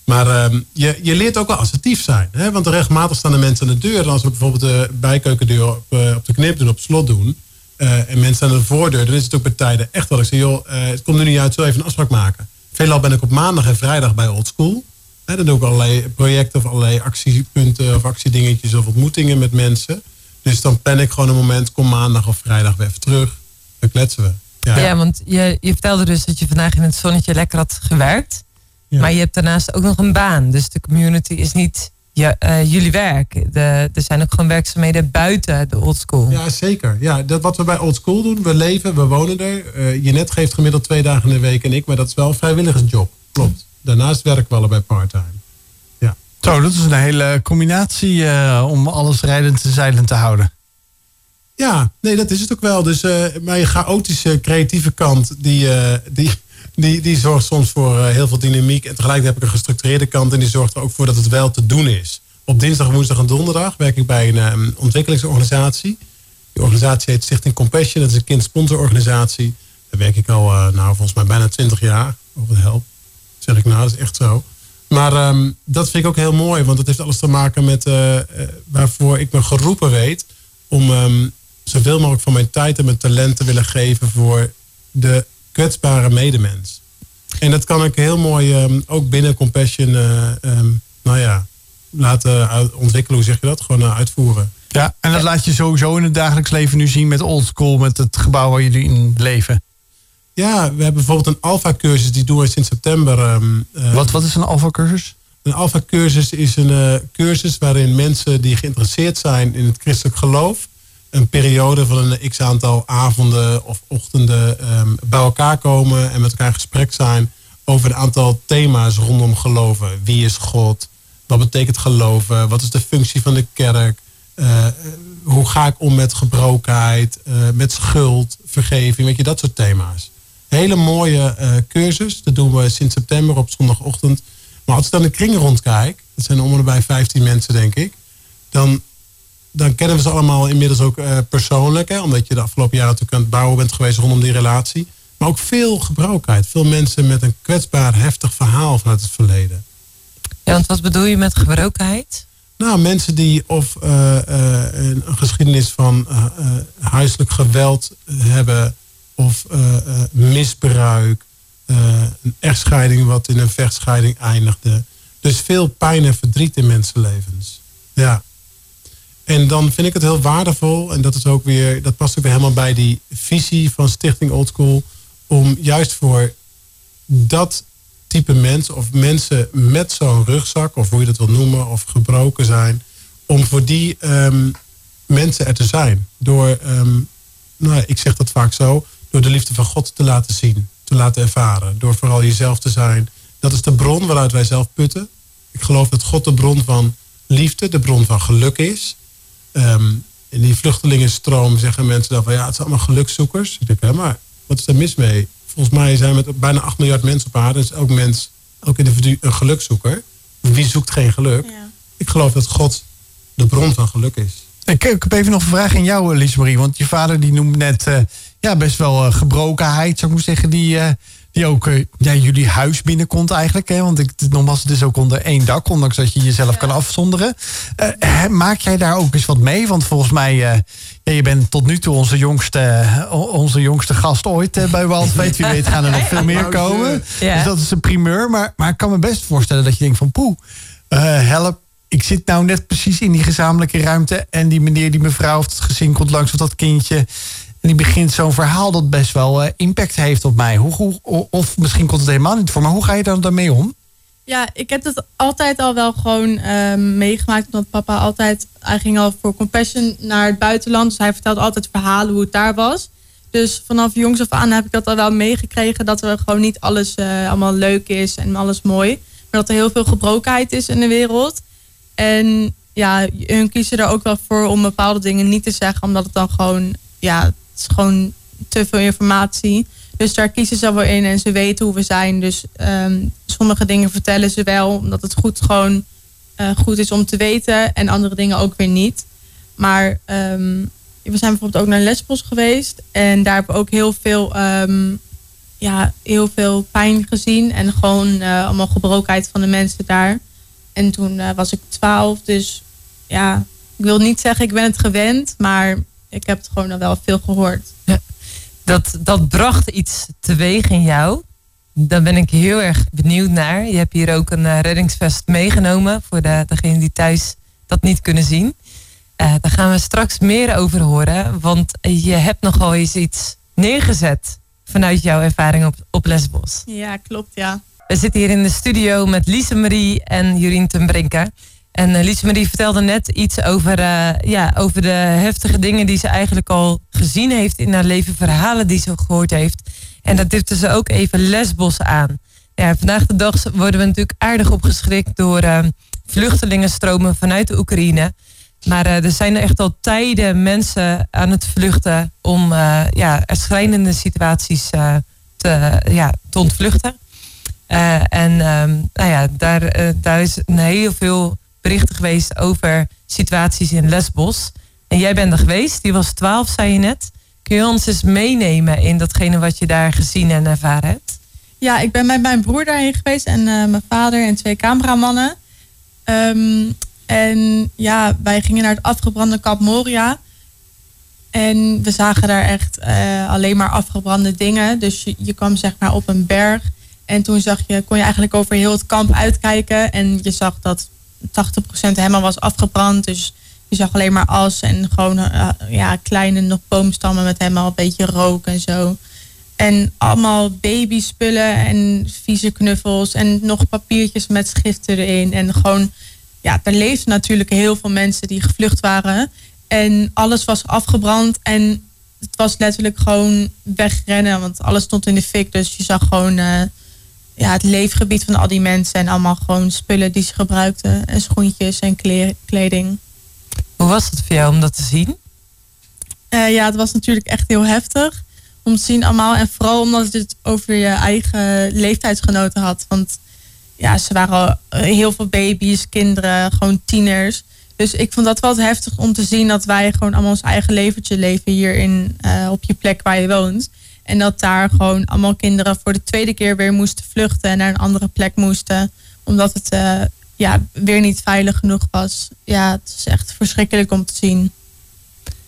Maar ehm, je, je leert ook wel assertief zijn. Hè? Want regelmatig staan de mensen aan de deur. En als we bijvoorbeeld de bijkeukendeur op, op de knip doen, op slot doen. Uh, en mensen aan de voordeur, dan is het ook bij tijden echt wel. Ik zeg, joh, uh, het komt nu niet uit, zo even een afspraak maken. Veelal ben ik op maandag en vrijdag bij Old School. Dan doe ik allerlei projecten of allerlei actiepunten of actiedingetjes of ontmoetingen met mensen. Dus dan plan ik gewoon een moment, kom maandag of vrijdag weer even terug. Dan kletsen we. Ja, ja want je, je vertelde dus dat je vandaag in het zonnetje lekker had gewerkt. Maar je hebt daarnaast ook nog een baan. Dus de community is niet ja, uh, jullie werk. De, er zijn ook gewoon werkzaamheden buiten de old school. Ja, zeker. Ja, dat wat we bij old school doen, we leven, we wonen er. Uh, je net geeft gemiddeld twee dagen in de week en ik, maar dat is wel een vrijwilligersjob. Klopt. Daarnaast werken we allebei part-time. Ja. Zo, dat is een hele combinatie uh, om alles rijdend en zeilend te houden. Ja, nee, dat is het ook wel. Dus mijn chaotische, creatieve kant, die, die, die, die zorgt soms voor eh, heel veel dynamiek. En tegelijk heb ik een gestructureerde kant en die zorgt er ook voor dat het wel te doen is. Op dinsdag, woensdag en donderdag werk ik bij een um, ontwikkelingsorganisatie. Die organisatie heet Stichting Compassion. Dat is een kindsponsororganisatie. Daar werk ik al, uh, nou, volgens mij bijna 20 jaar. Over de zeg ik nou, dat is echt zo. Maar um, dat vind ik ook heel mooi, want het heeft alles te maken met uh, waarvoor ik me geroepen weet om um, zoveel mogelijk van mijn tijd en mijn talent te willen geven voor de kwetsbare medemens. En dat kan ik heel mooi ehm, ook binnen Compassion, uh, nou ja, laten ontwikkelen. Hoe zeg je dat? Gewoon uh, uitvoeren. Ja, en dat laat je sowieso in het dagelijks leven nu zien met Old School, met het gebouw waar jullie in leven. Ja, we hebben bijvoorbeeld een alfa-cursus, die doen we sinds september. Um, wat, wat is een alfa-cursus? Een alfa-cursus is een cursus waarin mensen die geïnteresseerd zijn in het christelijk geloof een periode van een x aantal avonden of ochtenden um, bij elkaar komen en met elkaar in gesprek zijn over een aantal thema's rondom geloven. Wie is God? Wat betekent geloven? Wat is de functie van de kerk? Uh, hoe ga ik om met gebrokenheid, uh, met schuld, vergeving, weet je, dat soort thema's. Hele mooie uh, cursus, dat doen we sinds september op zondagochtend. Maar als ik dan de kring rondkijk, dat zijn om en bij 15 mensen denk ik, dan dan kennen we ze allemaal inmiddels ook uh, persoonlijk. Hè, omdat je de afgelopen jaren natuurlijk aan het bouwen bent geweest rondom die relatie. Maar ook veel gebrokenheid. Veel mensen met een kwetsbaar, heftig verhaal vanuit het verleden. Ja, want wat bedoel je met gebrokenheid? Nou, mensen die of uh, uh, een, geschiedenis van huiselijk geweld hebben... of misbruik, een echtscheiding wat in een vechtscheiding eindigde. Dus veel pijn en verdriet in mensenlevens. Ja. En dan vind ik het heel waardevol, en dat is ook weer, dat past ook weer helemaal bij die visie van Stichting Old School, om juist voor dat type mensen of mensen met zo'n rugzak, of hoe je dat wil noemen, of gebroken zijn, om voor die um, mensen er te zijn. Door, um, nou, ik zeg dat vaak zo, door de liefde van God te laten zien, te laten ervaren. Door vooral jezelf te zijn. Dat is de bron waaruit wij zelf putten. Ik geloof dat God de bron van liefde, de bron van geluk is. Um, in die vluchtelingenstroom zeggen mensen dan van ja, het zijn allemaal gelukzoekers. Ik denk, hè, maar wat is er mis mee? Volgens mij zijn we met bijna 8 miljard mensen op aarde. Dus elk mens, elk individu een gelukzoeker. Wie zoekt geen geluk? Ja. Ik geloof dat God de bron van geluk is. Ik, ik heb even nog een vraag aan jou, Lies Marie. Want je vader die noemt net uh, ja, best wel uh, gebrokenheid, zou ik maar zeggen. Die, uh, die ook ja, jullie huis binnenkomt eigenlijk. Hè? Want ik, nogmaals, het is ook onder één dak, ondanks dat je jezelf kan afzonderen. Uh, maak jij daar ook eens wat mee? Want volgens mij, uh, ja, je bent tot nu toe onze jongste, onze jongste gast ooit bij Walt. Weet wie weet gaan er nog veel meer komen. Ja. Dus dat is een primeur. Maar, maar ik kan me best voorstellen dat je denkt van poeh, help. Ik zit nou net precies in die gezamenlijke ruimte. En die meneer, die mevrouw of het gezin komt langs of dat kindje. En die begint zo'n verhaal dat best wel uh, impact heeft op mij. Hoe, hoe, of misschien komt het helemaal niet voor, maar hoe ga je dan daarmee om? Ja, ik heb het altijd al wel gewoon uh, meegemaakt. Omdat papa altijd, hij ging al voor compassion naar het buitenland. Dus hij vertelde altijd verhalen hoe het daar was. Dus vanaf jongs af aan heb ik dat al wel meegekregen. Dat er gewoon niet alles allemaal leuk is en alles mooi. Maar dat er heel veel gebrokenheid is in de wereld. En ja, hun kiezen er ook wel voor om bepaalde dingen niet te zeggen. Omdat het dan gewoon, ja, gewoon te veel informatie. Dus daar kiezen ze wel in en ze weten hoe we zijn. Dus ehm, sommige dingen vertellen ze wel, omdat het goed gewoon uh, goed is om te weten. En andere dingen ook weer niet. Maar um, we zijn bijvoorbeeld ook naar Lesbos geweest. En daar hebben we ook heel veel, um, ja, heel veel pijn gezien. En gewoon uh, allemaal gebrokenheid van de mensen daar. En toen uh, was ik twaalf. Dus ja, ik wil niet zeggen ik ben het gewend. Maar ik heb het gewoon al wel veel gehoord. Ja dat, dat bracht iets teweeg in jou. Daar ben ik heel erg benieuwd naar. Je hebt hier ook een uh, reddingsvest meegenomen voor de, degenen die thuis dat niet kunnen zien. Uh, daar gaan we straks meer over horen, want je hebt nogal eens iets neergezet vanuit jouw ervaring op, op Lesbos. Ja, klopt, ja. We zitten hier in de studio met Lise Marie en Jurien ten Brinker. En uh, vertelde net iets over, uh, ja, over de heftige dingen die ze eigenlijk al gezien heeft in haar leven, verhalen die ze gehoord heeft. En dat dipte ze ook even Lesbos aan. Ja, vandaag de dag worden we natuurlijk aardig opgeschrikt door uh, vluchtelingenstromen vanuit de Oekraïne. Maar er zijn echt al tijden mensen aan het vluchten om ja, schrijnende situaties te, ja, te ontvluchten. en ehm, nou ja, daar, daar is heel veel berichten geweest over situaties in Lesbos. En jij bent er geweest, die was 12, zei je net. Kun je ons eens meenemen in datgene wat je daar gezien en ervaren hebt? Ja, ik ben met mijn broer daarheen geweest en uh, mijn vader en twee cameramannen. Um, en ja, wij gingen naar het afgebrande kamp Moria. En we zagen daar echt uh, alleen maar afgebrande dingen. Dus je, je kwam zeg maar op een berg. En toen zag je, kon je eigenlijk over heel het kamp uitkijken. En je zag dat 80% helemaal was afgebrand. Dus je zag alleen maar as en gewoon uh, ja, kleine nog boomstammen met helemaal een beetje rook en zo. En allemaal babyspullen en vieze knuffels en nog papiertjes met schriften erin. En gewoon, ja, er leefden natuurlijk heel veel mensen die gevlucht waren. En alles was afgebrand en het was letterlijk gewoon wegrennen, want alles stond in de fik. Dus je zag gewoon uh, ja, het leefgebied van al die mensen. En allemaal gewoon spullen die ze gebruikten. En schoentjes en kleding. Hoe was het voor jou om dat te zien? Uh, ja, het was natuurlijk echt heel heftig. Om te zien allemaal. En vooral omdat je het over je eigen leeftijdsgenoten had. Want ja, ze waren al eh, heel veel baby's, kinderen, gewoon tieners. Dus ik vond dat wel heftig om te zien dat wij gewoon allemaal ons eigen leventje leven hier in, uh, op je plek waar je woont. En dat daar gewoon allemaal kinderen voor de tweede keer weer moesten vluchten en naar een andere plek moesten. Omdat het uh, ja, weer niet veilig genoeg was. Ja, het is echt verschrikkelijk om te zien.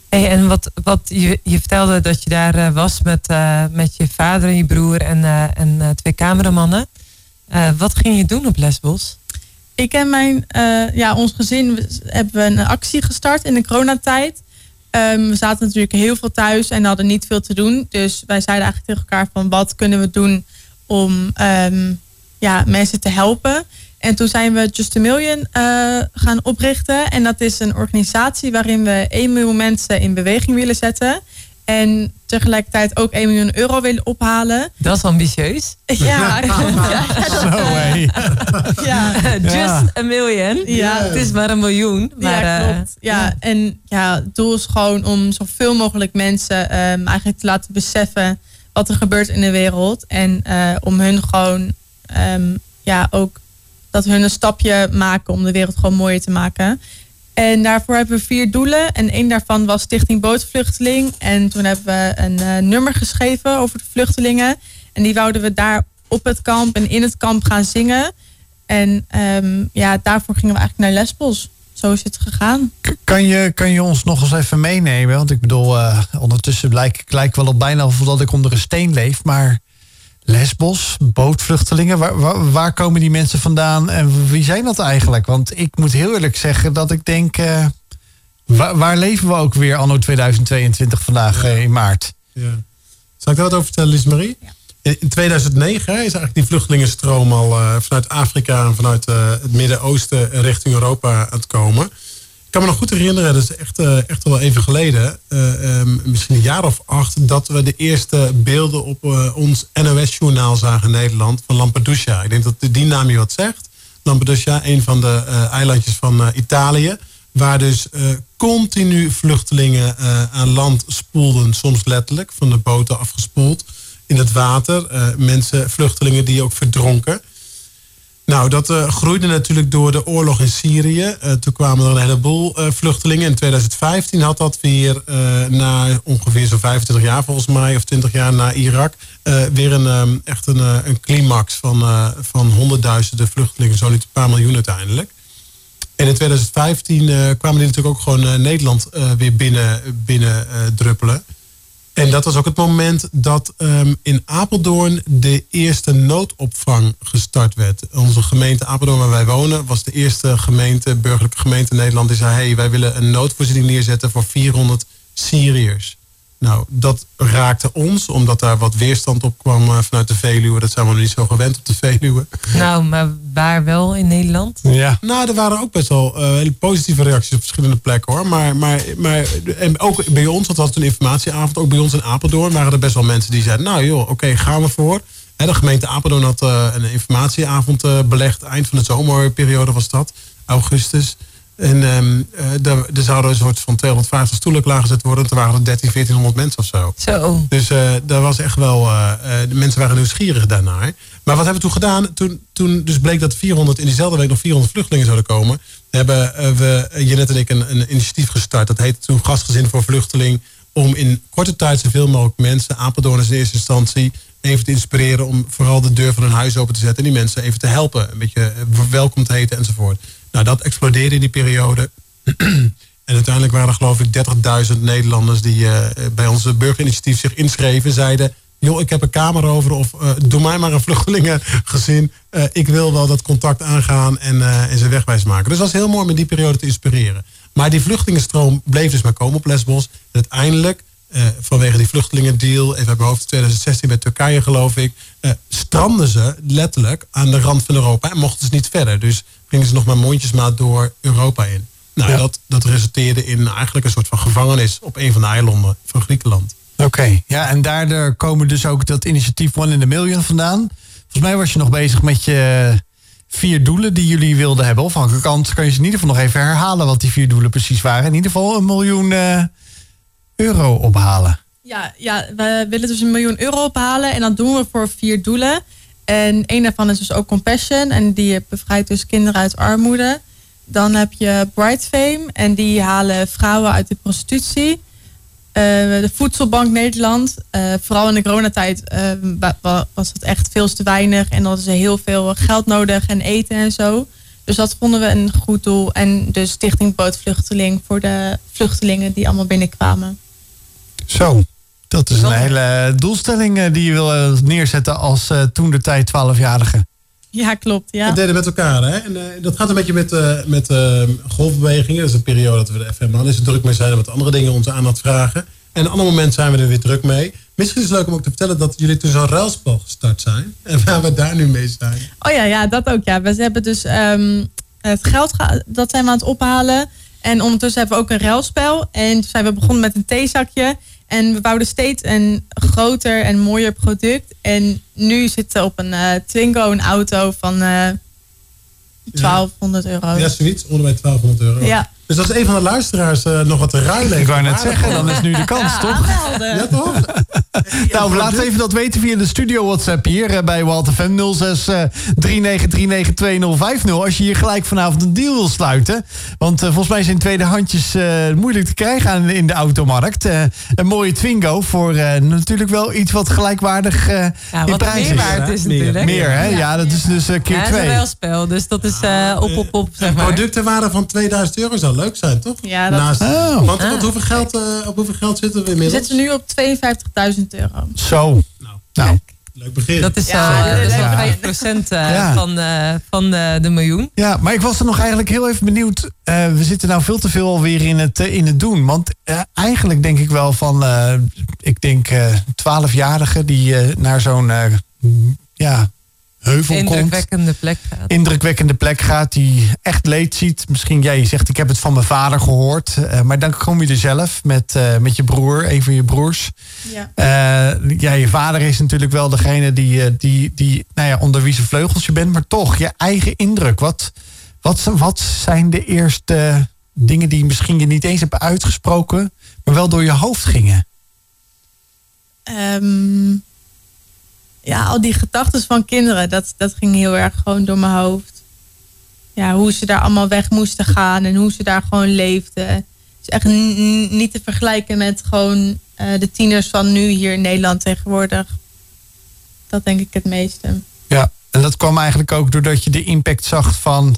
Hey, en wat, wat je, je vertelde dat je daar uh, was met, uh, met je vader en je broer en, en twee cameramannen. wat ging je doen op Lesbos? Ik en mijn, ja, ons gezin hebben we een actie gestart in de coronatijd. Um, we zaten natuurlijk heel veel thuis en hadden niet veel te doen. Dus wij zeiden eigenlijk tegen elkaar van wat kunnen we doen om um, ja, mensen te helpen. En toen zijn we Just a Million uh, gaan oprichten. En dat is een organisatie waarin we 1 miljoen mensen in beweging willen zetten. En tegelijkertijd ook 1 miljoen euro willen ophalen. Dat is ambitieus. Ja, ja, ja. Just a million. Ja. Het is maar een miljoen. Maar, ja, eh, klopt. Ja, en ja, het doel is gewoon om zoveel mogelijk mensen um, eigenlijk te laten beseffen wat er gebeurt in de wereld. En uh, om hun gewoon um, ja, ook dat hun een stapje maken om de wereld gewoon mooier te maken. En daarvoor hebben we vier doelen. En één daarvan was Stichting Bootvluchteling. En toen hebben we een uh, nummer geschreven over de vluchtelingen. En die wouden we daar op het kamp en in het kamp gaan zingen. En um, ja, daarvoor gingen we eigenlijk naar Lesbos. Zo is het gegaan. Kan je, kan je ons nog eens even meenemen? Want ik bedoel, uh, ondertussen blijk ik wel op bijna of dat ik onder een steen leef. Maar Lesbos, bootvluchtelingen. Waar, waar, komen die mensen vandaan en wie zijn dat eigenlijk? Want ik moet heel eerlijk zeggen dat ik denk, uh, waar, waar, leven we ook weer anno 2022 vandaag uh, in maart? Ja. Zal ik daar wat over vertellen, Lies Marie? Ja. In 2009 is eigenlijk die vluchtelingenstroom al uh, vanuit Afrika en vanuit het Midden-Oosten richting Europa aan het komen. Kan me nog goed herinneren, dat is echt, uh, echt wel even geleden, uh, um, misschien een jaar of acht, dat we de eerste beelden op uh, ons NOS-journaal zagen in Nederland van Lampedusa. Ik denk dat die naam je wat zegt. Lampedusa, een van de eilandjes van Italië, waar dus continu vluchtelingen aan land spoelden, soms letterlijk, van de boten afgespoeld in het water. mensen, vluchtelingen die ook verdronken. Nou, dat uh, groeide natuurlijk door de oorlog in Syrië. Uh, toen kwamen er een heleboel uh, vluchtelingen. In 2015 had dat weer na ongeveer zo'n 25 jaar volgens mij... of 20 jaar na Irak... weer een, um, echt een, een climax van, van honderdduizenden vluchtelingen. Zo niet een paar miljoen uiteindelijk. En in 2015 kwamen die natuurlijk ook gewoon Nederland weer binnen, binnen druppelen. En dat was ook het moment dat um, in Apeldoorn de eerste noodopvang gestart werd. Onze gemeente Apeldoorn waar wij wonen was de eerste gemeente, burgerlijke gemeente in Nederland die zei... hey, wij willen een noodvoorziening neerzetten voor 400 Syriërs. Nou, dat raakte ons, omdat daar wat weerstand op kwam eh, vanuit de Veluwe. Dat zijn we nog niet zo gewend op de Veluwe. Nou, maar waar wel in Nederland? Ja. Nou, er waren ook best wel uh, hele positieve reacties op verschillende plekken hoor. Maar, maar, maar en ook bij ons, dat was een informatieavond, ook bij ons in Apeldoorn waren er best wel mensen die zeiden, nou joh, oké, gaan we voor. de gemeente Apeldoorn had uh, een informatieavond belegd, eind van de zomerperiode was dat, augustus. En um, er, zouden een soort van 250 stoelen klaargezet worden. Toen waren er 13, 1400 mensen of zo. Zo. Dus uh, daar was echt wel... Uh, de mensen waren nieuwsgierig daarnaar. Maar wat hebben we toen gedaan? Toen, toen dus bleek dat 400 in diezelfde week nog 400 vluchtelingen zouden komen. Hebben we, Jeanette en ik, een, een initiatief gestart. Dat heette toen Gastgezin voor Vluchteling. Om in korte tijd zoveel mogelijk mensen, Apeldoorn in eerste instantie, even te inspireren om vooral de deur van hun huis open te zetten. En die mensen even te helpen. Een beetje welkom te heten enzovoort. Nou, dat explodeerde in die periode. en uiteindelijk waren er geloof ik 30.000 Nederlanders die uh, bij onze burgerinitiatief zich inschreven. Zeiden, joh, ik heb een kamer over of uh, doe mij maar een vluchtelingengezin. Uh, ik wil wel dat contact aangaan en, en ze wegwijs maken. Dus dat was heel mooi met die periode te inspireren. Maar die vluchtelingenstroom bleef dus maar komen op Lesbos. En uiteindelijk, vanwege die vluchtelingendeal, even mijn hoofd 2016 bij Turkije geloof ik, stranden ze letterlijk aan de rand van Europa en mochten ze niet verder. Dus gingen ze nog maar mondjesmaat door Europa in. Nou, dat, dat resulteerde in eigenlijk een soort van gevangenis op een van de eilanden van Griekenland. Oké, ja, en daardoor komen dus ook dat initiatief One in the Million vandaan. Volgens mij was je nog bezig met je vier doelen die jullie wilden hebben. Of aan kant kan je ze in ieder geval nog even herhalen wat die vier doelen precies waren. In ieder geval een miljoen uh, euro ophalen. Ja, ja, we willen dus een miljoen euro ophalen en dat doen we voor vier doelen. En een daarvan is dus ook Compassion. En die bevrijdt dus kinderen uit armoede. Dan heb je Bright Fame. En die halen vrouwen uit de prostitutie. Uh, de Voedselbank Nederland. Uh, vooral in de coronatijd uh, was het echt veel te weinig. En hadden ze heel veel geld nodig en eten en zo. Dus dat vonden we een goed doel. En de Stichting Bootvluchteling voor de vluchtelingen die allemaal binnenkwamen. Zo, dat is een hele doelstelling eh, die je wil eh, neerzetten als uh, toen de tijd 12-jarige. Ja, klopt. Ja. We deden met elkaar. Hè? En, uh, dat gaat een beetje met, uh, met uh, golfbewegingen. Dat is een periode dat we de FM aan is druk mee zijn en wat andere dingen onze aandacht vragen. En een ander moment zijn we er weer druk mee. Misschien is het leuk om ook te vertellen dat jullie dus een ruilspel gestart zijn. En waar we daar nu mee zijn. Oh ja, ja dat ook. Ja. We hebben dus um, het geld, dat zijn we aan het ophalen. En ondertussen hebben we ook een ruilspel. En zijn we begonnen met een theezakje. En we bouwden steeds een groter en mooier product. En nu zitten op een uh, Twingo een auto van uh, eh, 1200 euro. Ja, zoiets. Onder bij 1200 euro. Ja. Dus dat is een van de luisteraars uh, nog wat te ruilen. Ik wou net zeggen, dan is nu de kans, ja, toch? Ja, toch? nou, laat even dat weten via de studio WhatsApp hier uh, bij Walter FM 06 uh, 39392050. Als je hier gelijk vanavond een deal wil sluiten. Want uh, volgens mij zijn tweedehandjes moeilijk te krijgen aan, in de automarkt. een mooie Twingo voor natuurlijk wel iets wat gelijkwaardig ja, in wat prijs meer waard is. natuurlijk. Meer, hè? Ja, dat is dus keer twee. Ja, dat is een spel, dus dat is op, op, op, zeg maar. Producten waren van 2000 euro zou leuk zijn, toch? Ja, dat Naast, oh. Want ah. hoeveel geld, uh, op hoeveel geld zitten we inmiddels? We zitten nu op 52.000 euro. Zo. Nou. nou. Leuk begin. Dat is, ja, uh, dat is 5% uh, ja. van, uh, van de, de miljoen. Ja, maar ik was er nog eigenlijk heel even benieuwd. we zitten nou veel te veel alweer in het, in het doen. Want eigenlijk denk ik wel van, ik denk 12-jarigen die naar zo'n ja, heuvel indrukwekkende plek gaat. Indrukwekkende plek gaat, die echt leed ziet. Misschien, jij ja, zegt, ik heb het van mijn vader gehoord. Uh, maar dan kom je er zelf met, uh, met je broer, een van je broers. Ja. Uh, ja, je vader is natuurlijk wel degene die, die, die nou ja, onder wie zijn vleugels je bent. Maar toch, je eigen indruk. Wat, wat, wat zijn de eerste dingen die misschien je niet eens hebt uitgesproken... maar wel door je hoofd gingen? Um ja, al die gedachten van kinderen, dat, dat ging heel erg gewoon door mijn hoofd. Ja, hoe ze daar allemaal weg moesten gaan en hoe ze daar gewoon leefden. Het is echt niet te vergelijken met gewoon uh, de tieners van nu hier in Nederland tegenwoordig. Dat denk ik het meeste. Ja, en dat kwam eigenlijk ook doordat je de impact zag van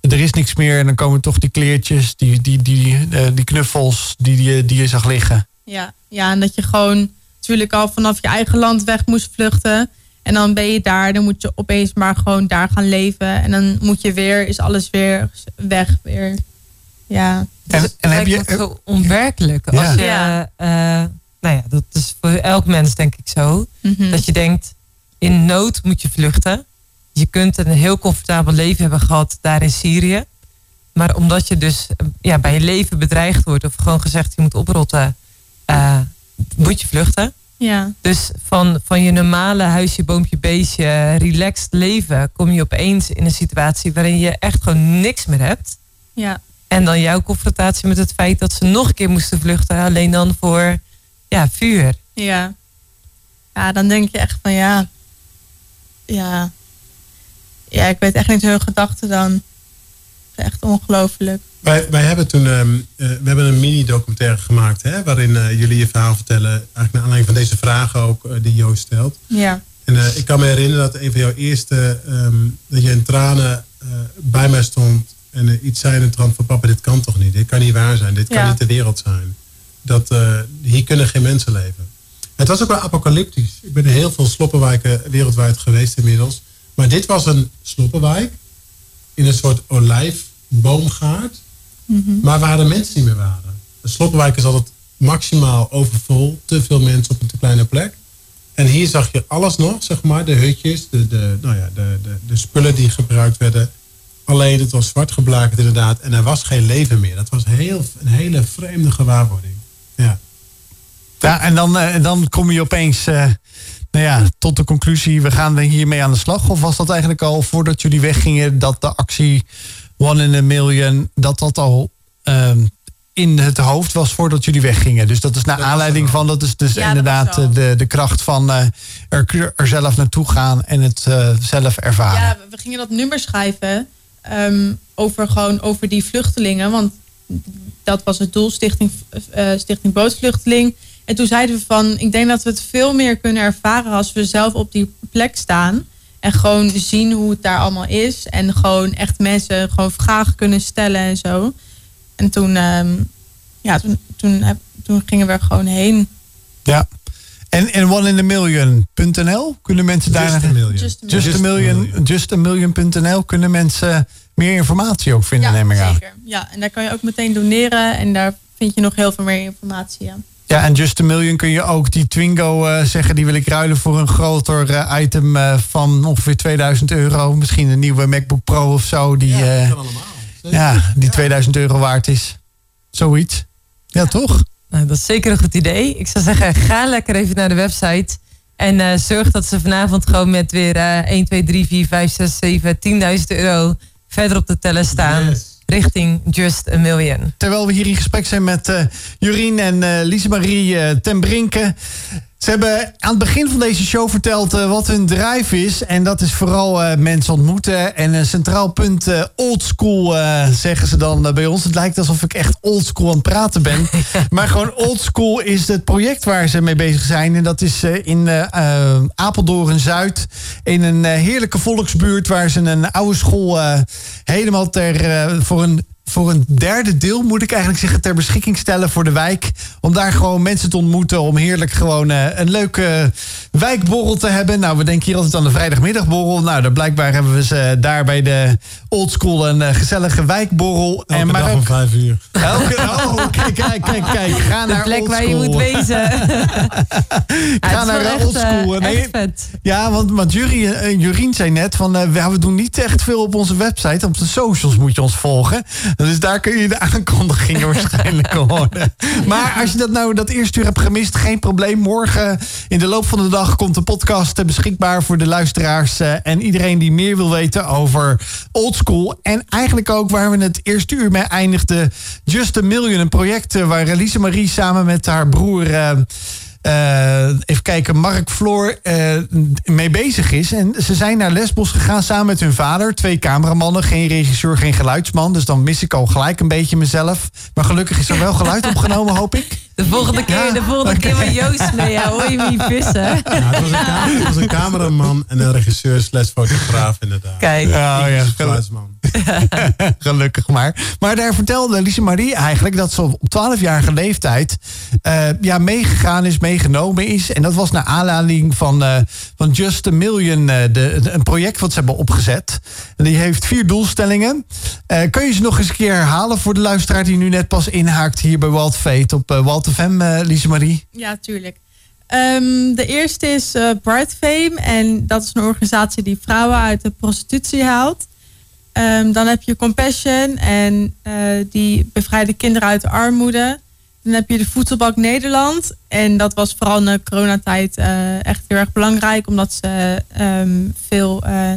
er is niks meer en dan komen toch die kleertjes, die, die, die, uh, die knuffels die, die, die je zag liggen. Ja, ja, en dat je gewoon natuurlijk al vanaf je eigen land weg moest vluchten. En dan ben je daar, dan moet je opeens maar gewoon daar gaan leven. En dan moet je weer, is alles weer weg. Weer. Ja. En, en heb je zo onwerkelijk. Als je, ja. Uh, nou ja, dat is voor elk mens denk ik zo. Mhm. Dat je denkt, in nood moet je vluchten. Je kunt een heel comfortabel leven hebben gehad daar in Syrië. Maar omdat je dus ja, bij je leven bedreigd wordt of gewoon gezegd je moet oprotten, uh, moet je vluchten. Ja. Dus van, van je normale huisje, boompje, beestje, relaxed leven, kom je opeens in een situatie waarin je echt gewoon niks meer hebt. Ja. En dan jouw confrontatie met het feit dat ze nog een keer moesten vluchten, alleen dan voor ja, vuur. Ja. Ja, dan denk je echt van ja. Ja. Ja, ik weet echt niet hun gedachten dan. Echt ongelooflijk. Wij, wij hebben toen ehm, eh, we hebben een mini-documentaire gemaakt, hè, waarin uh, jullie je verhaal vertellen. Eigenlijk naar aanleiding van deze vragen ook uh, die Joost stelt. Ja. En ik kan me herinneren dat een van jouw eerste, um, dat je in tranen bij mij stond en iets zei in de trant van papa, dit kan toch niet? Dit kan niet waar zijn, dit kan niet de wereld zijn. Dat, hier kunnen geen mensen leven. Het was ook wel apocalyptisch. Ik ben in heel veel sloppenwijken wereldwijd geweest inmiddels. Maar dit was een sloppenwijk in een soort olijfboomgaard Mhm. Maar waar de mensen niet meer waren. De sloppenwijk is altijd maximaal overvol. Te veel mensen op een te kleine plek. En hier zag je alles nog, zeg maar. De hutjes, de, de, nou ja, de, de, de spullen die gebruikt werden. Alleen het was zwart geblakerd inderdaad. En er was geen leven meer. Dat was heel, een hele vreemde gewaarwording. Ja. Ja, en dan, uh, dan kom je opeens uh, nou ja, tot de conclusie... we gaan hiermee aan de slag. Of was dat eigenlijk al voordat jullie weggingen... dat de actie One in a Million, dat dat al um, in het hoofd was voordat jullie weggingen. Dus dat is naar aanleiding van, dat is dus inderdaad de, de kracht van uh, er, er zelf naartoe gaan en het uh, zelf ervaren. Ja, we gingen dat nummer schrijven um, over gewoon over die vluchtelingen. Want dat was het doel, Stichting, uh, Stichting Bootvluchteling. En toen zeiden we van, ik denk dat we het veel meer kunnen ervaren als we zelf op die plek staan. En gewoon zien hoe het daar allemaal is. En gewoon echt mensen gewoon vragen kunnen stellen en zo. En toen, um, ja, toen, toen, heb, toen gingen we er gewoon heen. Ja. En, en one in a million.nl kunnen mensen daar just million. A million. Just a million.nl kunnen mensen meer informatie ook vinden, ja, neem ik aan. Zeker. Ja, en daar kan je ook meteen doneren en daar vind je nog heel veel meer informatie aan. Ja, en Just a Million kun je ook die Twingo uh, zeggen... die wil ik ruilen voor een groter uh, item uh, van ongeveer 2000 euro. Misschien een nieuwe MacBook Pro of zo. Die, ja, dat ja, die 2000 euro waard is. Zoiets. Ja, toch? Nou, dat is zeker een goed idee. Ik zou zeggen, ga lekker even naar de website... En zorg dat ze vanavond gewoon met weer 1, 2, 3, 4, 5, 6, 7, 10.000 euro verder op de teller staan. Yes richting Just a Million. Terwijl we hier in gesprek zijn met uh, en uh, Lise-Marie uh, ten Brinke. Ze hebben aan het begin van deze show verteld wat hun drive is. En dat is vooral mensen ontmoeten. En een centraal punt oldschool zeggen ze dan bij ons. Het lijkt alsof ik echt oldschool aan het praten ben. maar gewoon oldschool is het project waar ze mee bezig zijn. En dat is in Apeldoorn-Zuid. In een heerlijke volksbuurt waar ze een oude school helemaal ter, voor een voor een derde deel, moet ik eigenlijk zeggen, ter beschikking stellen voor de wijk. Om daar gewoon mensen te ontmoeten. Om heerlijk gewoon uh, een leuke wijkborrel te hebben. Nou, we denken hier altijd aan de vrijdagmiddagborrel. Nou, dan blijkbaar hebben we ze daar bij de oldschool een gezellige wijkborrel. Elke en maar dag om vijf uur. Elke, oh, kijk, kijk, kijk, kijk. Ga naar de plek waar je moet wezen. Ga naar oldschool. Nee, ja, want, want Jurien zei net van, we doen niet echt veel op onze website. Op de socials moet je ons volgen. Dus daar kun je de aankondigingen waarschijnlijk horen. Maar als je dat nou dat eerste uur hebt gemist, geen probleem. Morgen in de loop van de dag komt de podcast beschikbaar voor de luisteraars. Eh, en iedereen die meer wil weten over oldschool. En eigenlijk ook waar we het eerste uur mee eindigden. Just a Million, een project eh, waar Lise Marie samen met haar broer... Uh, uh, even kijken, Mark Floor uh, mee bezig is. En ze zijn naar Lesbos gegaan samen met hun vader. Twee cameramannen, geen regisseur, geen geluidsman. Dus dan mis ik al gelijk een beetje mezelf. Maar gelukkig is er wel geluid opgenomen, hoop ik. De volgende keer, de volgende keer met Joost mee, ja, hoor je me niet vissen. Ja, het, was een het, was een cameraman en een regisseur slash fotograaf inderdaad. Kijk. Oh, ja, geluidsman. Gelukkig maar. Maar daar vertelde Lise Marie eigenlijk dat ze op 12-jarige leeftijd uh, ja, meegegaan is, meegenomen is. En dat was naar aanleiding van, uh, van Just a Million, uh, de, een project wat ze hebben opgezet. En die heeft vier doelstellingen. kun je ze nog eens een keer herhalen voor de luisteraar die nu net pas inhaakt hier bij Walt Fate op Walt FM, Lise Marie? Ja, tuurlijk. Um, de eerste is Bright Fame. En dat is een organisatie die vrouwen uit de prostitutie haalt. Um, dan heb je Compassion en uh, die bevrijden kinderen uit de armoede. Dan heb je de Voedselbank Nederland. En dat was vooral in de coronatijd uh, echt heel erg belangrijk. Omdat ze um, veel uh,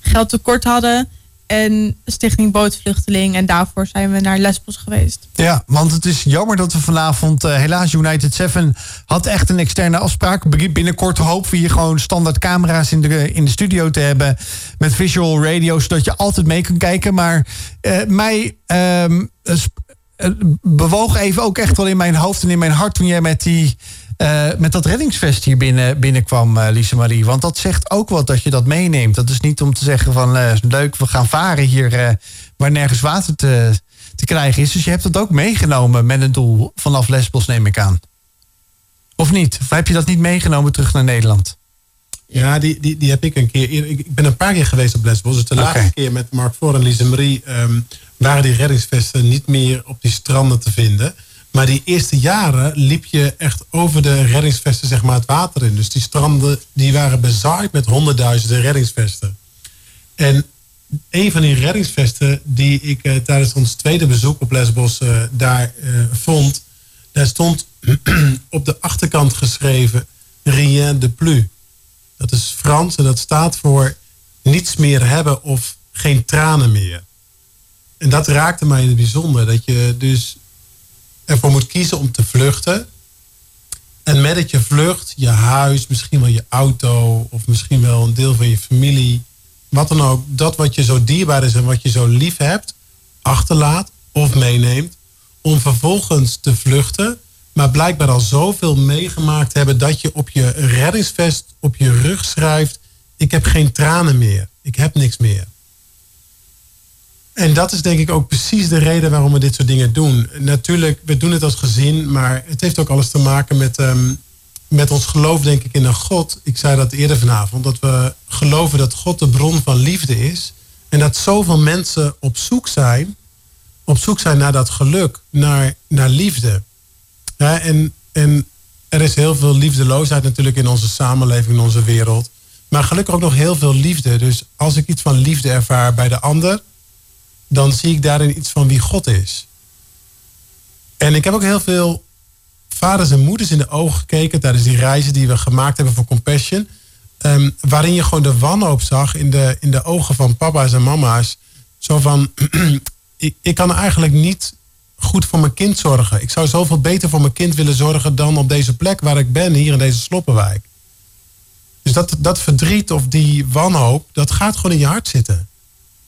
geld tekort hadden en Stichting Bootvluchteling. En daarvoor zijn we naar Lesbos geweest. Ja, want het is jammer dat we vanavond, uh, helaas United 7 had echt een externe afspraak. Binnenkort hopen we hier gewoon standaard camera's in de, in de studio te hebben. Met visual radio, zodat je altijd mee kunt kijken. Maar uh, mij um, bewoog even ook echt wel in mijn hoofd en in mijn hart toen jij met die uh, met dat reddingsvest hier binnen, binnenkwam, uh, Lise Marie. Want dat zegt ook wat dat je dat meeneemt. Dat is niet om te zeggen van uh, leuk, we gaan varen hier waar nergens water te, te krijgen is. Dus je hebt dat ook meegenomen met een doel vanaf Lesbos, neem ik aan. Of niet? Of heb je dat niet meegenomen terug naar Nederland? Ja, die, die, die heb ik een keer. Ik ben een paar keer geweest op Lesbos. Dus de laatste keer met Mark Floor en Lise Marie um, waren die reddingsvesten niet meer op die stranden te vinden. Maar die eerste jaren liep je echt over de reddingsvesten zeg maar, het water in. Dus die stranden die waren bezaaid met honderdduizenden reddingsvesten. En een van die reddingsvesten die ik uh, tijdens ons tweede bezoek op Lesbos uh, daar uh, vond, daar stond op de achterkant geschreven Rien de plus. Dat is Frans en dat staat voor niets meer hebben of geen tranen meer. En dat raakte mij in het bijzonder. Dat je dus ervoor moet kiezen om te vluchten. En met dat je vlucht, je huis, misschien wel je auto of misschien wel een deel van je familie, wat dan ook, dat wat je zo dierbaar is en wat je zo lief hebt, achterlaat of meeneemt, om vervolgens te vluchten, maar blijkbaar al zoveel meegemaakt hebben dat je op je reddingsvest op je rug schrijft: Ik heb geen tranen meer, ik heb niks meer. En dat is denk ik ook precies de reden waarom we dit soort dingen doen. Natuurlijk, we doen het als gezin, maar het heeft ook alles te maken met, um, met ons geloof, denk ik, in een God. Ik zei dat eerder vanavond, dat we geloven dat God de bron van liefde is. En dat zoveel mensen op zoek zijn, op zoek zijn naar dat geluk, naar, naar liefde. Ja, en, en er is heel veel liefdeloosheid natuurlijk in onze samenleving, in onze wereld. Maar gelukkig ook nog heel veel liefde. Dus als ik iets van liefde ervaar bij de ander dan zie ik daarin iets van wie God is. En ik heb ook heel veel vaders en moeders in de ogen gekeken tijdens die reizen die we gemaakt hebben voor Compassion. Um, waarin je gewoon de wanhoop zag in de, in de ogen van papa's en mama's. Zo van, ik, ik kan eigenlijk niet goed voor mijn kind zorgen. Ik zou zoveel beter voor mijn kind willen zorgen dan op deze plek waar ik ben, hier in deze sloppenwijk. Dus dat, dat verdriet of die wanhoop, dat gaat gewoon in je hart zitten.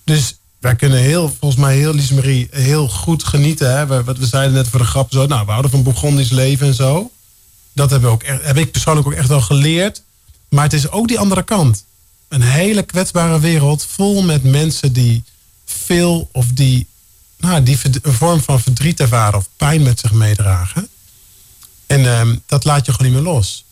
Dus wij kunnen heel, volgens mij heel, Lies Marie, heel goed genieten. Hè? We, wat we zeiden net voor de grap, zo, nou, we houden van Bourgondisch leven en zo. Dat hebben we ook, heb ik persoonlijk ook echt wel geleerd. Maar het is ook die andere kant. Een hele kwetsbare wereld vol met mensen die veel of die nou, die een vorm van verdriet ervaren of pijn met zich meedragen. En ehm, dat laat je gewoon niet meer los.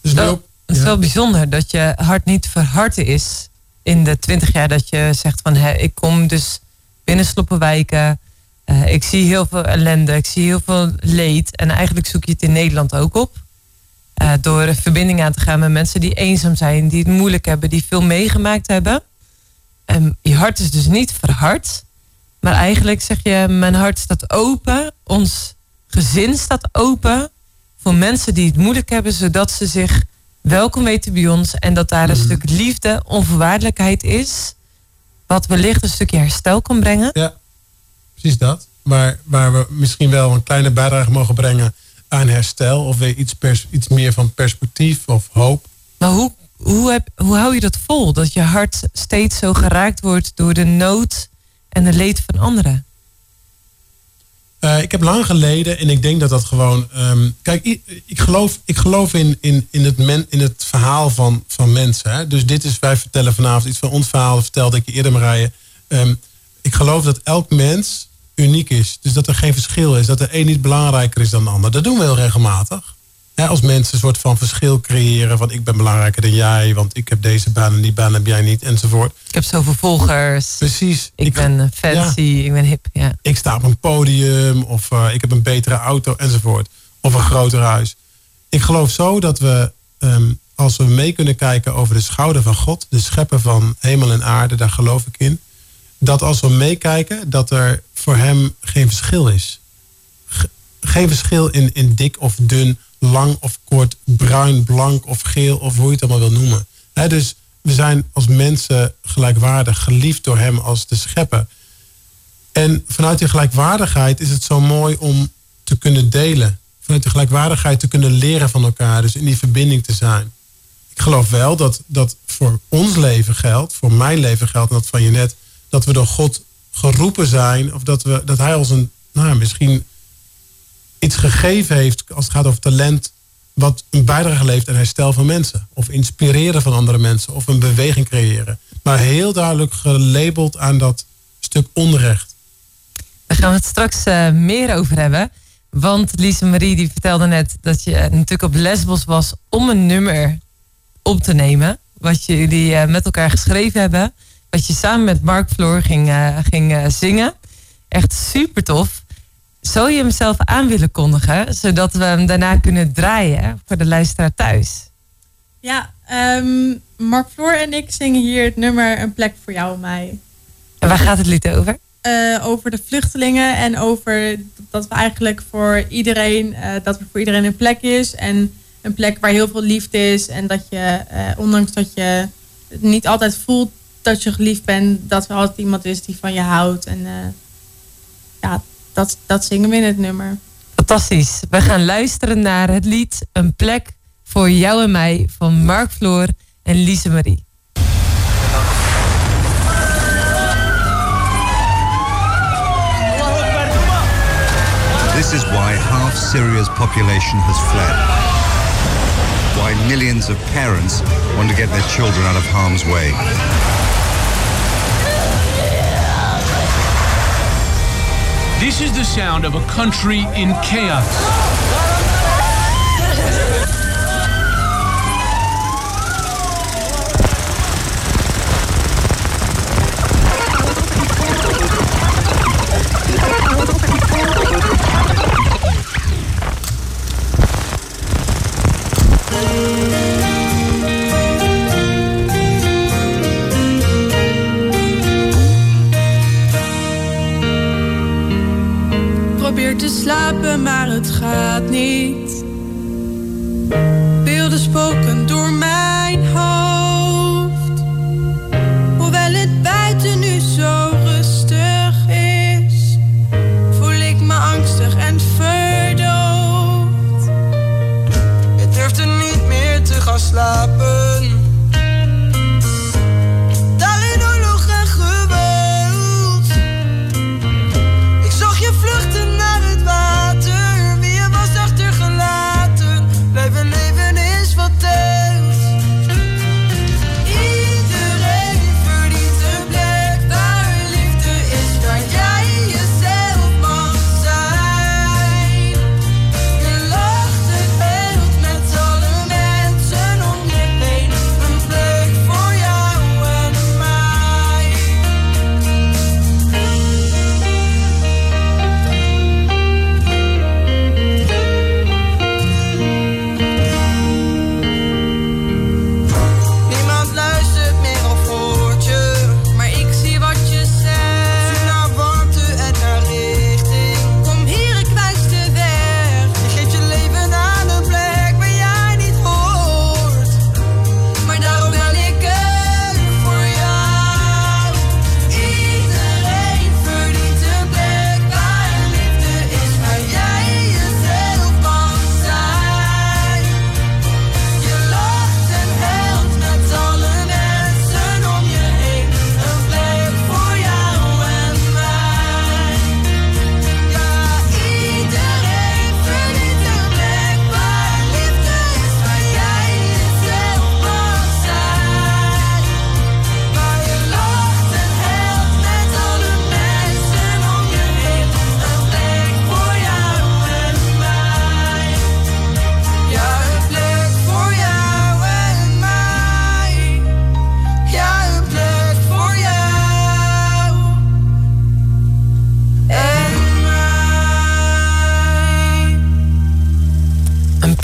Dus het is wel bijzonder dat je hart niet verhard is in de twintig jaar dat je zegt van hè, ik kom dus binnen Sloppenwijken. Uh, ik zie heel veel ellende, ik zie heel veel leed. En eigenlijk zoek je het in Nederland ook op. Uh, door verbinding aan te gaan met mensen die eenzaam zijn, die het moeilijk hebben, die veel meegemaakt hebben. En je hart is dus niet verhard. Maar eigenlijk zeg je, mijn hart staat open. Ons gezin staat open voor mensen die het moeilijk hebben, zodat ze zich welkom weten bij ons. En dat daar een mhm. stuk liefde, onvoorwaardelijkheid is. Wat wellicht een stukje herstel kan brengen. Ja, precies dat. Maar waar we misschien wel een kleine bijdrage mogen brengen aan herstel. Of weer iets, pers, iets meer van perspectief of hoop. Maar hoe, hoe, heb, hoe hou je dat vol? Dat je hart steeds zo geraakt wordt door de nood en de leed van anderen? Uh, ik heb lang geleden, en ik denk dat dat gewoon. Um, kijk, ik, ik, geloof, ik geloof in, in, in, het, men, in het verhaal van, van mensen. Hè? Dus dit is, wij vertellen vanavond iets van ons verhaal, vertelde ik je eerder, Marije. Um, ik geloof dat elk mens uniek is. Dus dat er geen verschil is. Dat de een niet belangrijker is dan de ander. Dat doen we heel regelmatig als mensen een soort van verschil creëren van ik ben belangrijker dan jij, want ik heb deze baan en die baan heb jij niet, enzovoort. Ik heb zoveel volgers. Precies. Ik, ben fancy, ik ben hip. Ja. Ik sta op een podium of uh, ik heb een betere auto enzovoort. Of een groter huis. Ik geloof zo dat we, um, als we mee kunnen kijken over de schouder van God, de schepper van hemel en aarde, daar geloof ik in. Dat als we meekijken, dat er voor hem geen verschil is. geen verschil in, in dik of dun, lang of kort, bruin, blank of geel of hoe je het allemaal wil noemen. dus we zijn als mensen gelijkwaardig, geliefd door hem als de schepper. En vanuit die gelijkwaardigheid is het zo mooi om te kunnen delen. Vanuit de gelijkwaardigheid te kunnen leren van elkaar. Dus in die verbinding te zijn. Ik geloof wel dat dat voor ons leven geldt, voor mijn leven geldt, en dat van je net, dat we door God geroepen zijn. Of dat, we, dat hij ons een, nou misschien iets gegeven heeft als het gaat over talent, wat een bijdrage levert aan herstel van mensen. Of inspireren van andere mensen. Of een beweging creëren. Maar heel duidelijk gelabeld aan dat stuk onrecht. Daar gaan we het straks uh, meer over hebben. Want Lise Marie die vertelde net dat je natuurlijk op Lesbos was om een nummer op te nemen. Wat jullie uh, met elkaar geschreven hebben. Wat je samen met Mark Floor ging, ging zingen. Echt super tof. Zou je hem zelf aan willen kondigen, zodat we hem daarna kunnen draaien voor de luisteraar thuis? Ja, um, Mark Floor en ik zingen hier het nummer Een plek voor jou en mij. En waar gaat het lied over? Uh, over de vluchtelingen en over dat we eigenlijk voor iedereen, uh, dat er voor iedereen een plek is. En een plek waar heel veel liefde is. En dat je, uh, ondanks dat je niet altijd voelt dat je geliefd bent, dat er altijd iemand is die van je houdt. En ja, dat, dat zingen we in het nummer. Fantastisch. We gaan luisteren naar het lied Een plek voor jou en mij van Mark Floor en Lise Marie. This is why half Syria's population has fled. Why millions of parents want to get their children out of harm's way. This is the sound of a country in chaos. Slapen, maar het gaat niet.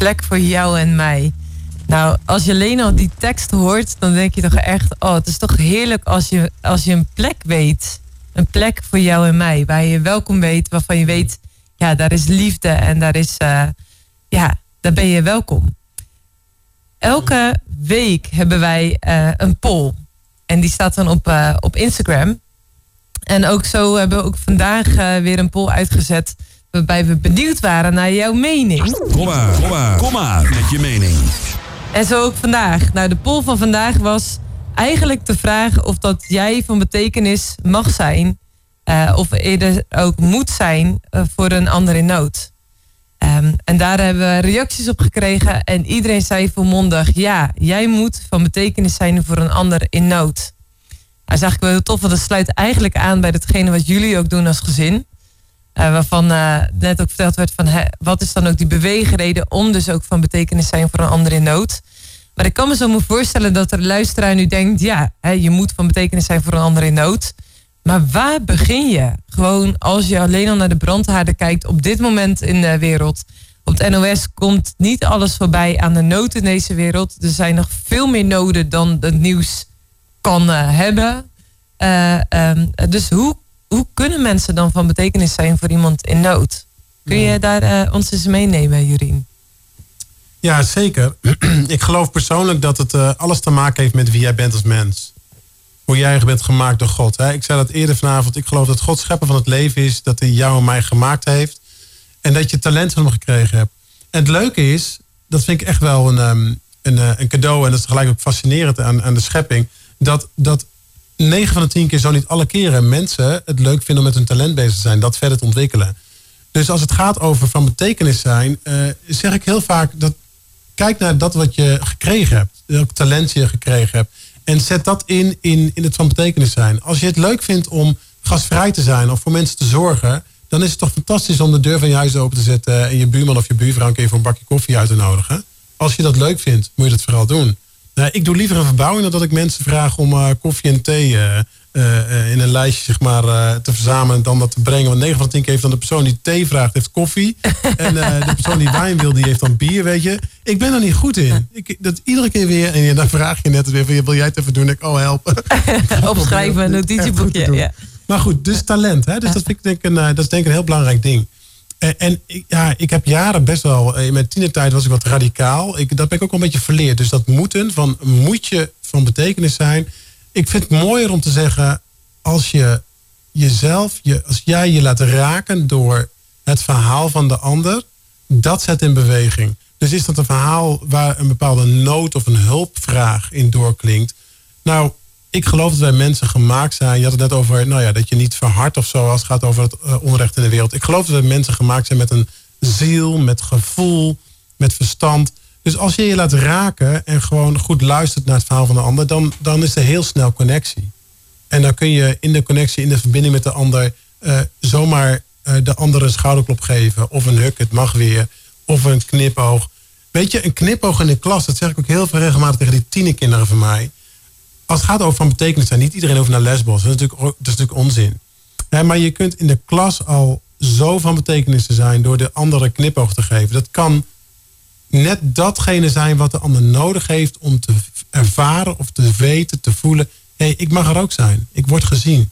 Plek voor jou en mij. Nou, als je alleen al die tekst hoort, dan denk je toch echt, oh, het is toch heerlijk als je, als je een plek weet. Een plek voor jou en mij, waar je welkom weet, waarvan je weet, ja, daar is liefde en daar is, uh, ja, daar ben je welkom. Elke week hebben wij uh, een poll. En die staat dan op, uh, op Instagram. En ook zo hebben we ook vandaag weer een poll uitgezet. Waarbij we benieuwd waren naar jouw mening. Kom maar, kom maar, kom maar met je mening. En zo ook vandaag. Nou, de poll van vandaag was eigenlijk de vraag of dat jij van betekenis mag zijn. Uh, of eerder ook moet zijn uh, voor een ander in nood. Um, en daar hebben we reacties op gekregen. En iedereen zei volmondig: ja, jij moet van betekenis zijn voor een ander in nood. Dat is eigenlijk wel heel tof, want dat sluit eigenlijk aan bij hetgene wat jullie ook doen als gezin. Uh, waarvan net ook verteld werd van hè, wat is dan ook die beweegreden om dus ook van betekenis zijn voor een ander in nood. Maar ik kan me zo voorstellen dat er luisteraar nu denkt: ja, hè, je moet van betekenis zijn voor een ander in nood. Maar waar begin je? Gewoon als je alleen al naar de brandhaarden kijkt op dit moment in de wereld. Op het NOS komt niet alles voorbij aan de nood in deze wereld. Er zijn nog veel meer noden dan het nieuws kan uh, hebben. Um, dus hoe, hoe kunnen mensen dan van betekenis zijn voor iemand in nood? Kun je daar uh, ons eens meenemen, Jurien? Ja, zeker. ik geloof persoonlijk dat het uh, alles te maken heeft met wie jij bent als mens. Hoe jij bent gemaakt door God. Hè? Ik zei dat eerder vanavond. Ik geloof dat God schepper van het leven is. Dat hij jou en mij gemaakt heeft. En dat je talent van hem gekregen hebt. En het leuke is, dat vind ik echt wel een, um, een, uh, een cadeau. En dat is tegelijk ook fascinerend aan, aan de schepping. Dat, dat 9 van de 10 keer, zo niet alle keren, mensen het leuk vinden om met hun talent bezig te zijn. Dat verder te ontwikkelen. Dus als het gaat over van betekenis zijn, uh, zeg ik heel vaak dat kijk naar dat wat je gekregen hebt. Welk talent je gekregen hebt. En zet dat in, in, in het van betekenis zijn. Als je het leuk vindt om gastvrij te zijn of voor mensen te zorgen, dan is het toch fantastisch om de deur van je huis open te zetten en je buurman of je buurvrouw een keer voor een bakje koffie uit te nodigen. Als je dat leuk vindt, moet je dat vooral doen. Nou, ik doe liever een verbouwing dan dat ik mensen vraag om uh, koffie en thee uh, uh, in een lijstje zeg maar, te verzamelen dan dat te brengen. Want 9 van de 10 keer heeft dan de persoon die thee vraagt, heeft koffie. en de persoon die wijn wil, die heeft dan bier, weet je. Ik ben er niet goed in. Ik, dat iedere keer weer, en dan vraag je net weer van, wil jij het even doen? Ik, oh, helpen. Opschrijven, een notitieboekje. Ja. Maar goed, dus talent. Hè? Dus dat, vind ik denk een, dat is denk ik een heel belangrijk ding. En, ja, ik heb jaren best wel, in mijn tienertijd was ik wat radicaal. Ik, dat ben ik ook wel een beetje verleerd. Dus dat moeten, van moet je van betekenis zijn ik vind het mooier om te zeggen, als je jezelf, je, als jij je laat raken door het verhaal van de ander, dat zet in beweging. Dus is dat een verhaal waar een bepaalde nood of een hulpvraag in doorklinkt? Nou, ik geloof dat wij mensen gemaakt zijn. Je had het net over nou ja, dat je niet verhardt of zo als het gaat over het uh, onrecht in de wereld. Ik geloof dat wij mensen gemaakt zijn met een ziel, met gevoel, met verstand. Dus als je je laat raken en gewoon goed luistert naar het verhaal van de ander, dan, dan is er heel snel connectie. En dan kun je in de connectie, in de verbinding met de ander, uh, zomaar uh, de ander een schouderklop geven. Of een huk, het mag weer. Of een knipoog. Weet je, een knipoog in de klas, dat zeg ik ook heel veel regelmatig tegen die tienerkinderen van mij. Als het gaat over van betekenis zijn, niet iedereen hoeft naar lesbos. Dat is natuurlijk, dat is natuurlijk onzin. Maar je kunt in de klas al zo van betekenis te zijn door de andere knipoog te geven. Dat kan net datgene zijn wat de ander nodig heeft om te ervaren of te weten, te voelen. Hé, hey, ik mag er ook zijn. Ik word gezien.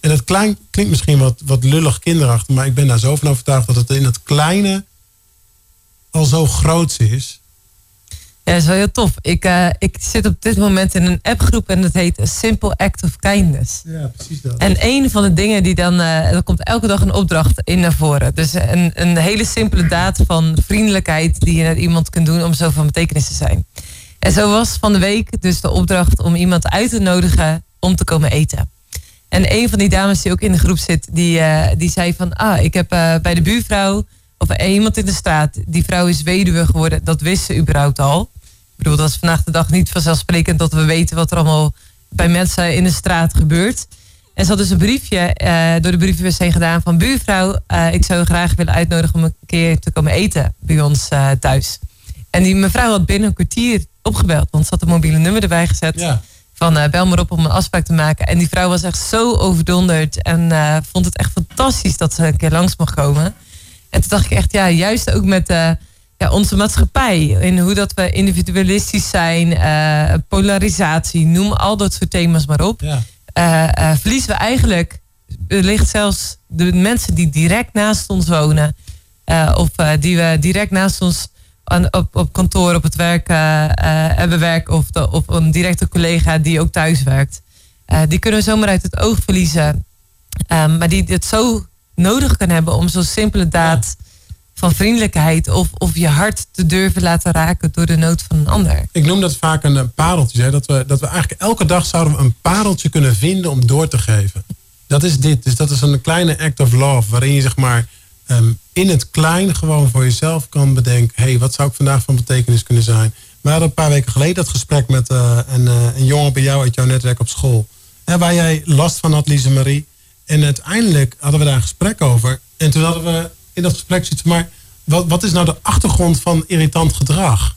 En dat klein, klinkt misschien wat, wat lullig kinderachtig, maar ik ben daar zo van overtuigd dat het in het kleine al zo groot is. Ja, dat is wel heel tof. Ik, uh, ik zit op dit moment in een appgroep en dat heet A Simple Act of Kindness. Ja, precies dat. En een van de dingen die dan, uh, er komt elke dag een opdracht in naar voren. Dus een, een hele simpele daad van vriendelijkheid die je naar iemand kunt doen om zo van betekenis te zijn. En zo was van de week dus de opdracht om iemand uit te nodigen om te komen eten. En een van die dames die ook in de groep zit, die, uh, die zei van, ah, ik heb bij de buurvrouw of iemand in de straat, die vrouw is weduwe geworden, dat wist ze überhaupt al. Ik bedoel, dat is vandaag de dag niet vanzelfsprekend dat we weten wat er allemaal bij mensen in de straat gebeurt. En ze had dus een briefje uh, door de brievenbus heen gedaan van buurvrouw. Uh, ik zou graag willen uitnodigen om een keer te komen eten bij ons uh, thuis. En die mevrouw had binnen een kwartier opgebeld, want ze had een mobiele nummer erbij gezet. Ja. Van bel maar op om een afspraak te maken. En die vrouw was echt zo overdonderd en vond het echt fantastisch dat ze een keer langs mocht komen. En toen dacht ik echt, ja, juist ook met ja, onze maatschappij. In hoe dat we individualistisch zijn, uh, polarisatie, noem al dat soort thema's maar op. Ja. Uh, verliezen we eigenlijk, ligt zelfs de mensen die direct naast ons wonen, of die we direct naast ons aan, op, op kantoor, op het werk hebben werk, of, de, of een directe collega die ook thuis werkt. die kunnen we zomaar uit het oog verliezen. Um, maar die het zo nodig kan hebben om zo'n simpele daad van vriendelijkheid of, of je hart te durven laten raken door de nood van een ander. Ik noem dat vaak een pareltje. Hè? Dat, we, dat we eigenlijk elke dag zouden we een pareltje kunnen vinden om door te geven. Dat is dit. Dus dat is een kleine act of love waarin je zeg maar ehm, in het klein gewoon voor jezelf kan bedenken. Hé, hey, wat zou ik vandaag van betekenis kunnen zijn? We hadden een paar weken geleden dat gesprek met uh, een, uh, een jongen bij jou uit jouw netwerk op school. Waar jij last van had, Lise Marie. En uiteindelijk hadden we daar een gesprek over. En toen hadden we in dat gesprek zoiets maar wat, wat is nou de achtergrond van irritant gedrag?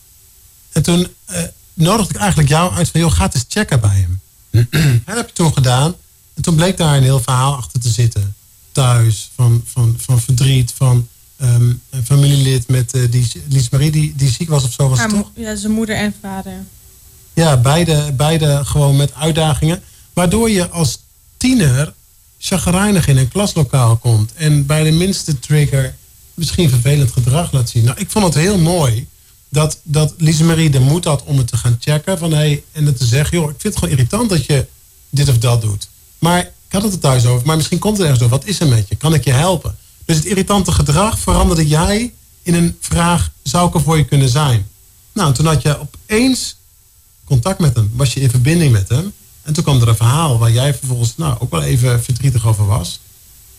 En toen uh, nodigde ik eigenlijk jou uit van, joh, ga eens checken bij hem. en dat heb je toen gedaan. En toen bleek daar een heel verhaal achter te zitten. Thuis, van, van, van verdriet, van um, een familielid met uh, die, Lies Marie, die, die ziek was of zo was het toch? Ja, zijn moeder en vader. Ja, beide, beide gewoon met uitdagingen. Waardoor je als tiener chagrijnig in een klaslokaal komt. En bij de minste trigger misschien vervelend gedrag laat zien. Nou, ik vond het heel mooi dat, dat Lise Marie de moed had om het te gaan checken. Van, hey, en te zeggen, joh, ik vind het gewoon irritant dat je dit of dat doet. Maar ik had het er thuis over, maar misschien komt het ergens door. Wat is er met je? Kan ik je helpen? Dus het irritante gedrag veranderde jij in een vraag, zou ik er voor je kunnen zijn? Nou, toen had je opeens contact met hem. Was je in verbinding met hem. En toen kwam er een verhaal waar jij vervolgens nou, ook wel even verdrietig over was.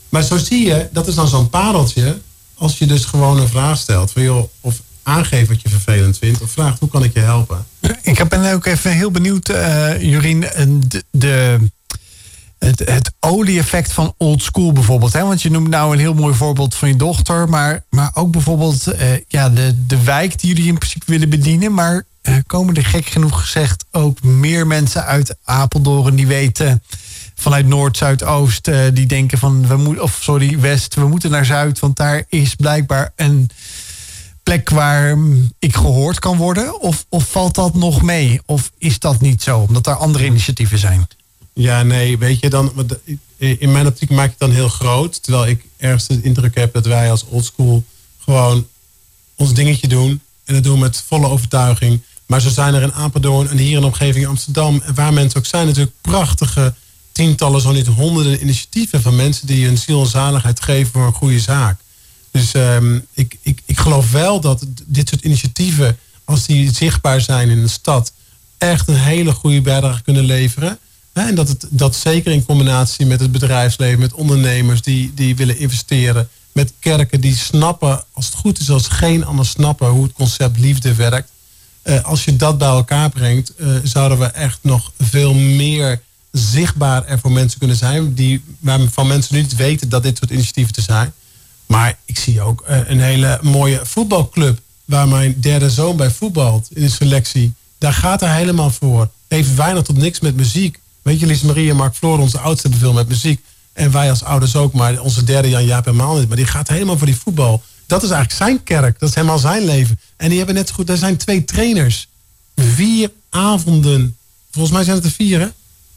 Maar zo zie je, dat is dan zo'n pareltje. Als je dus gewoon een vraag stelt. Van, joh, of aangeeft wat je vervelend vindt. Of vraagt hoe kan ik je helpen. Ik ben ook even heel benieuwd, uh, Jurien. De, de, het, het olie-effect van old school bijvoorbeeld. Hè? Want je noemt nou een heel mooi voorbeeld van je dochter. Maar, maar ook bijvoorbeeld uh, ja, de, de wijk die jullie in principe willen bedienen. Maar komen er gek genoeg gezegd ook meer mensen uit Apeldoorn die weten vanuit Noord, Zuidoost, uh, die denken van we moeten, of sorry, West, we moeten naar Zuid, want daar is blijkbaar een plek waar ik gehoord kan worden? Of, of valt dat nog mee? Of is dat niet zo, omdat daar andere initiatieven zijn? Ja, nee, weet je, dan, in mijn optiek maak je het dan heel groot. Terwijl ik ergens de indruk heb dat wij als oldschool gewoon ons dingetje doen. En dat doen we met volle overtuiging. Maar zo zijn er in Apeldoorn en hier in de omgeving Amsterdam... waar mensen ook zijn, natuurlijk prachtige tientallen, zo niet honderden initiatieven... van mensen die hun ziel en zaligheid geven voor een goede zaak. Dus um, ik, ik, ik geloof wel dat dit soort initiatieven... als die zichtbaar zijn in een stad... echt een hele goede bijdrage kunnen leveren... En dat, het, dat zeker in combinatie met het bedrijfsleven, met ondernemers die, die willen investeren, met kerken die snappen, als het goed is, als geen ander snappen hoe het concept liefde werkt. Uh, als je dat bij elkaar brengt, uh, zouden we echt nog veel meer zichtbaar er voor mensen kunnen zijn. Die, waarvan mensen nu niet weten dat dit soort initiatieven te zijn. Maar ik zie ook uh, een hele mooie voetbalclub. Waar mijn derde zoon bij voetbalt in de selectie. Daar gaat hij helemaal voor. Heeft weinig tot niks met muziek. Weet je, Lies Marie en Mark Floor, onze oudste, hebben veel met muziek. En wij als ouders ook, maar onze derde Jan Jaap helemaal niet. Maar die gaat helemaal voor die voetbal. Dat is eigenlijk zijn kerk. Dat is helemaal zijn leven. En die hebben net zo goed, er zijn twee trainers. Vier avonden. Volgens mij zijn het er vier, hè?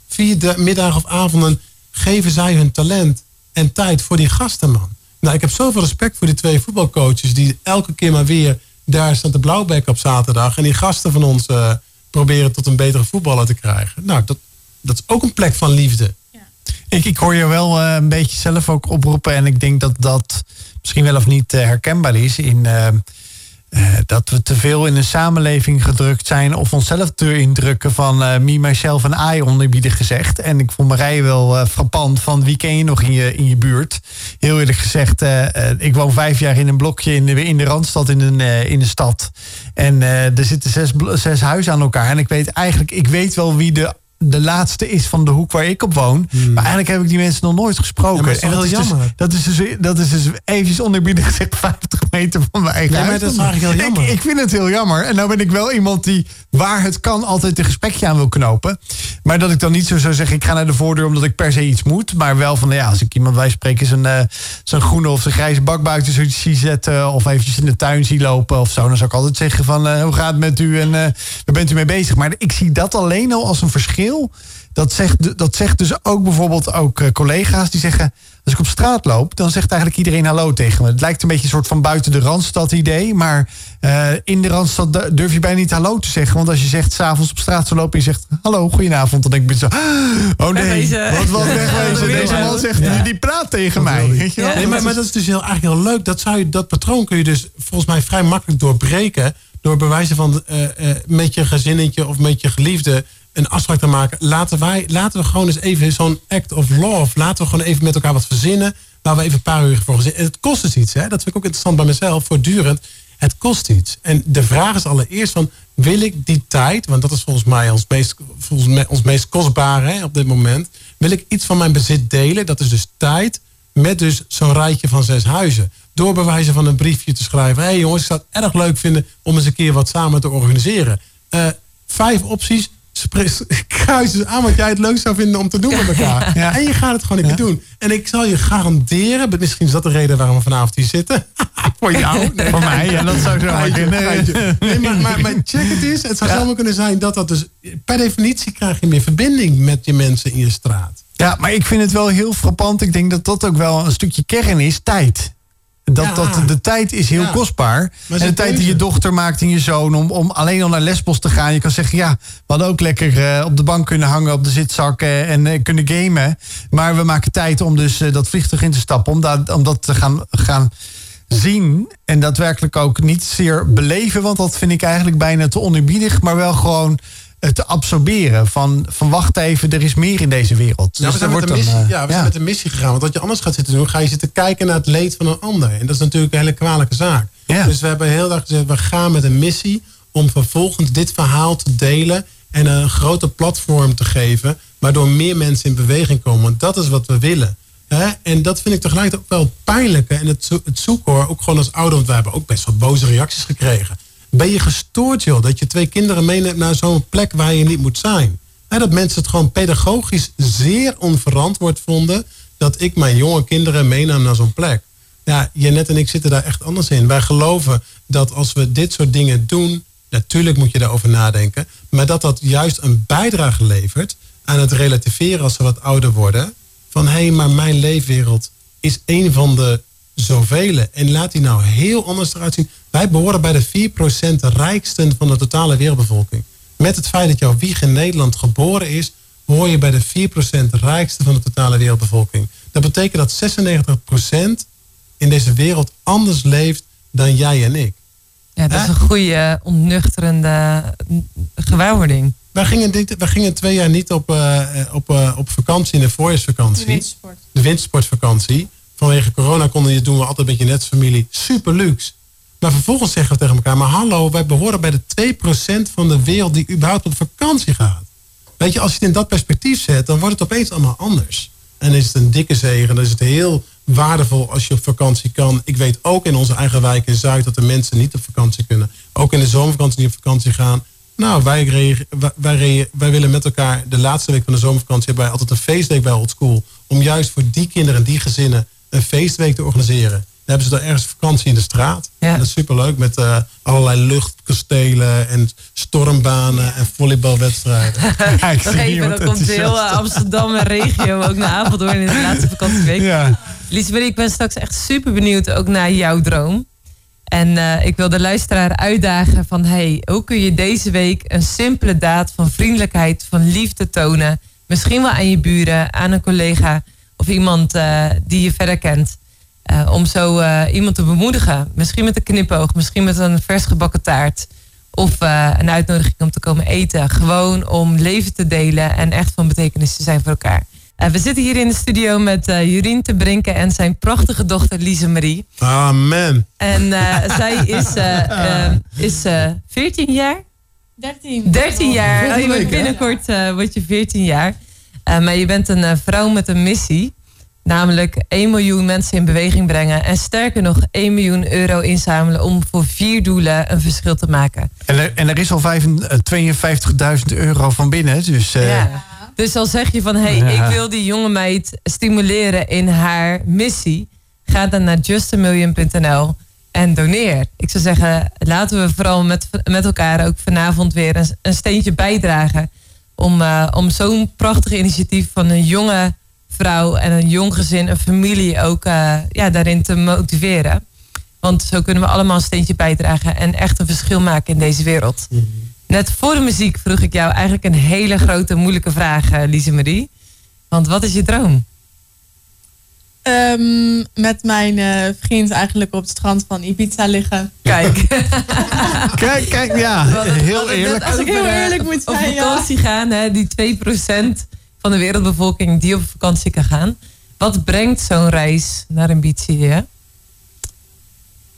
Vier middagen of avonden geven zij hun talent en tijd voor die gasten, man. Nou, ik heb zoveel respect voor die twee voetbalcoaches... die elke keer maar weer daar staan de blauwbek op zaterdag... en die gasten van ons uh, proberen tot een betere voetballer te krijgen. Nou, dat, dat is ook een plek van liefde. Ja. Ik, ik hoor je wel uh, een beetje zelf ook oproepen... en ik denk dat dat misschien wel of niet uh, herkenbaar is... in uh, dat we te veel in een samenleving gedrukt zijn of onszelf te indrukken van uh, me, myself en I, oneerbiedig gezegd. En ik vond Marije wel uh, frappant van wie ken je nog in je, in je buurt. Heel eerlijk gezegd, ik woon vijf jaar in een blokje in de, in de Randstad in een, in de stad. En er zitten zes, zes huizen aan elkaar. En ik weet eigenlijk, ik weet wel wie de de laatste is van de hoek waar ik op woon. Hmm. Maar eigenlijk heb ik die mensen nog nooit gesproken. dat is en dat is, dus, dat is dus, dat is dus eventjes onderbiedig gezegd 50 meter van mijn eigen huis. Maar dat is eigenlijk heel jammer. Ik, ik, vind het heel jammer. En nou ben ik wel iemand die waar het kan altijd een gesprekje aan wil knopen. Maar dat ik dan niet zo zou zeggen, ik ga naar de voordeur omdat ik per se iets moet. Maar wel van, ja, als ik iemand wij spreken zijn, uh, zijn groene of zijn grijze bak buiten zie zetten. Of eventjes in de tuin zie lopen of zo. Dan zou ik altijd zeggen van, uh, hoe gaat het met u en uh, waar bent u mee bezig? Maar ik zie dat alleen al als een verschil dat zegt, dat zegt dus ook bijvoorbeeld ook eh, collega's die zeggen... als ik op straat loop, dan zegt eigenlijk iedereen hallo tegen me. Het lijkt een beetje een soort van buiten de Randstad idee. Maar uh, in de Randstad durf je bijna niet hallo te zeggen. Want als je zegt s'avonds op straat zo lopen en je zegt hallo, goedenavond... dan denk ik zo, oh nee, wat, wat wegwezen. Deze man zegt, ja. die praat tegen mij. Weet je nee, maar, maar dat is dus heel, eigenlijk heel leuk. Dat, zou je, dat patroon kun je dus volgens mij vrij makkelijk doorbreken... door bewijzen van uh, met je gezinnetje of met je geliefde een afspraak te maken. Laten, wij, laten we gewoon eens even zo'n act of love. Laten we gewoon even met elkaar wat verzinnen. Waar we even een paar uur voor gezinnen. Het kost dus iets. Hè? Dat vind ik ook interessant bij mezelf. Voortdurend. Het kost iets. En de vraag is allereerst van... Wil ik die tijd, want dat is volgens mij ons meest, volgens mij ons meest kostbare hè, op dit moment. Wil ik iets van mijn bezit delen? Dat is dus tijd met dus zo'n rijtje van zes huizen. Door bewijzen van een briefje te schrijven. Hé hey jongens, ik zou het erg leuk vinden om eens een keer wat samen te organiseren. Uh, vijf opties kruisen aan wat jij het leuk zou vinden om te doen met elkaar. Ja. En je gaat het gewoon even doen. En ik zal je garanderen, misschien is dat de reden waarom we vanavond hier zitten. Voor jou? Nee, voor mij? Ja, dat zou zo kunnen. Nee, maar, maar, maar, check het eens. Het zou ja. zomaar kunnen zijn dat dat dus... Per definitie krijg je meer verbinding met je mensen in je straat. Ja, maar ik vind het wel heel frappant. Ik denk dat dat ook wel een stukje kern is. Tijd. Dat, dat, de tijd is heel kostbaar. En de tijd die je dochter maakt en je zoon om, om alleen al naar lesbos te gaan. Je kan zeggen, ja, we hadden ook lekker uh, op de bank kunnen hangen op de zitzakken en uh, kunnen gamen. Maar we maken tijd om dus uh, dat vliegtuig in te stappen. Om, dat om dat te gaan, gaan zien. En daadwerkelijk ook niet zeer beleven. Want dat vind ik eigenlijk bijna te oneerbiedig. Maar wel gewoon te absorberen. Van, van wacht even, er is meer in deze wereld. Ja, dus we zijn, met, een missie, dan, ja, we zijn met een missie gegaan. Want wat je anders gaat zitten doen, ga je zitten kijken naar het leed van een ander. En dat is natuurlijk een hele kwalijke zaak. Dus we hebben heel erg gezegd, we gaan met een missie om vervolgens dit verhaal te delen en een grote platform te geven, waardoor meer mensen in beweging komen. Want dat is wat we willen. En dat vind ik tegelijkertijd ook wel pijnlijk. En het, het zoeken hoor, ook gewoon als ouder, want we hebben ook best wel boze reacties gekregen. Ben je gestoord, joh, dat je twee kinderen meeneemt naar zo'n plek waar je niet moet zijn? Dat mensen het gewoon pedagogisch zeer onverantwoord vonden dat ik mijn jonge kinderen meenam naar zo'n plek. Ja, Jeannette en ik zitten daar echt anders in. Wij geloven dat als we dit soort dingen doen, natuurlijk moet je daarover nadenken, maar dat dat juist een bijdrage levert aan het relativeren als ze wat ouder worden. Van hé, hey, maar mijn leefwereld is een van de zoveel. En laat die nou heel anders eruit zien. Wij behoren bij de 4% rijksten van de totale wereldbevolking. Met het feit dat jouw wieg in Nederland geboren is, hoor je bij de 4% rijkste van de totale wereldbevolking. Dat betekent dat 96% in deze wereld anders leeft dan jij en ik. Ja, dat is een goede, ontnuchterende gewaarwording. Wij gingen, dit, wij gingen twee jaar niet op, uh, op, uh, op vakantie in de voorjaarsvakantie. De wintersport. De wintersportvakantie. Vanwege corona konden je doen we altijd met je netfamilie. Super luxe. Maar vervolgens zeggen we tegen elkaar, maar hallo, wij behoren bij de 2% van de wereld die überhaupt op vakantie gaat. Weet je, als je het in dat perspectief zet, dan wordt het opeens allemaal anders. En is het een dikke zegen, dan is het heel waardevol als je op vakantie kan. Ik weet ook in onze eigen wijk in Zuid dat de mensen niet op vakantie kunnen. Ook in de zomervakantie niet op vakantie gaan. Nou, wij, wij, wij, willen met elkaar de laatste week van de zomervakantie hebben altijd een feestweek bij Old School. Om juist voor die kinderen en die gezinnen een feestweek te organiseren hebben ze daar ergens vakantie in de straat. Ja. En dat is superleuk met uh, allerlei luchtkastelen en stormbanen en volleybalwedstrijden. ja, ik zie even, dan komt heel Amsterdam en regio ook naar Apeldoorn in de laatste vakantieweek. Ja. Liesbeth, ik ben straks echt super benieuwd ook naar jouw droom. En uh, ik wil de luisteraar uitdagen van... hey, hoe kun je deze week een simpele daad van vriendelijkheid, van liefde tonen... misschien wel aan je buren, aan een collega of iemand uh, die je verder kent... Uh, om zo uh, iemand te bemoedigen. Misschien met een knipoog, misschien met een vers gebakken taart. Of uh, een uitnodiging om te komen eten. Gewoon om leven te delen en echt van betekenis te zijn voor elkaar. we zitten hier in de studio met Jurien te Brinken en zijn prachtige dochter Lise Marie. Amen. En zij is, is 14 jaar. 13. 13 jaar. Oh, je wordt binnenkort word je 14 jaar. Oh, je wordt binnenkort uh, word je 14 jaar. Uh, maar je bent een uh, vrouw met een missie. Namelijk 1 miljoen mensen in beweging brengen. En sterker nog 1 miljoen euro inzamelen om voor vier doelen een verschil te maken. En er, en er is al 52.000 euro van binnen. Dus, ja. dus al zeg je van hé, hey, ja. ik wil die jonge meid stimuleren in haar missie. Ga dan naar justamillion.nl en doneer. Ik zou zeggen, laten we vooral met, met elkaar ook vanavond weer een, een steentje bijdragen. Om, uh, om zo'n prachtig initiatief van een jonge vrouw en een jong gezin, een familie ook uh, ja, daarin te motiveren. Want zo kunnen we allemaal een steentje bijdragen en echt een verschil maken in deze wereld. Mm -hmm. Net voor de muziek vroeg ik jou eigenlijk een hele grote, moeilijke vraag, uh, Lise Marie. Want wat is je droom? Um, met mijn uh, vriend eigenlijk op het strand van Ibiza liggen. Kijk. kijk, kijk, ja. Heel eerlijk. Als ik heel eerlijk moet zijn, Op vakantie ja. gaan, hè, die 2% van de wereldbevolking die op vakantie kan gaan. Wat brengt zo'n reis naar Ibiza?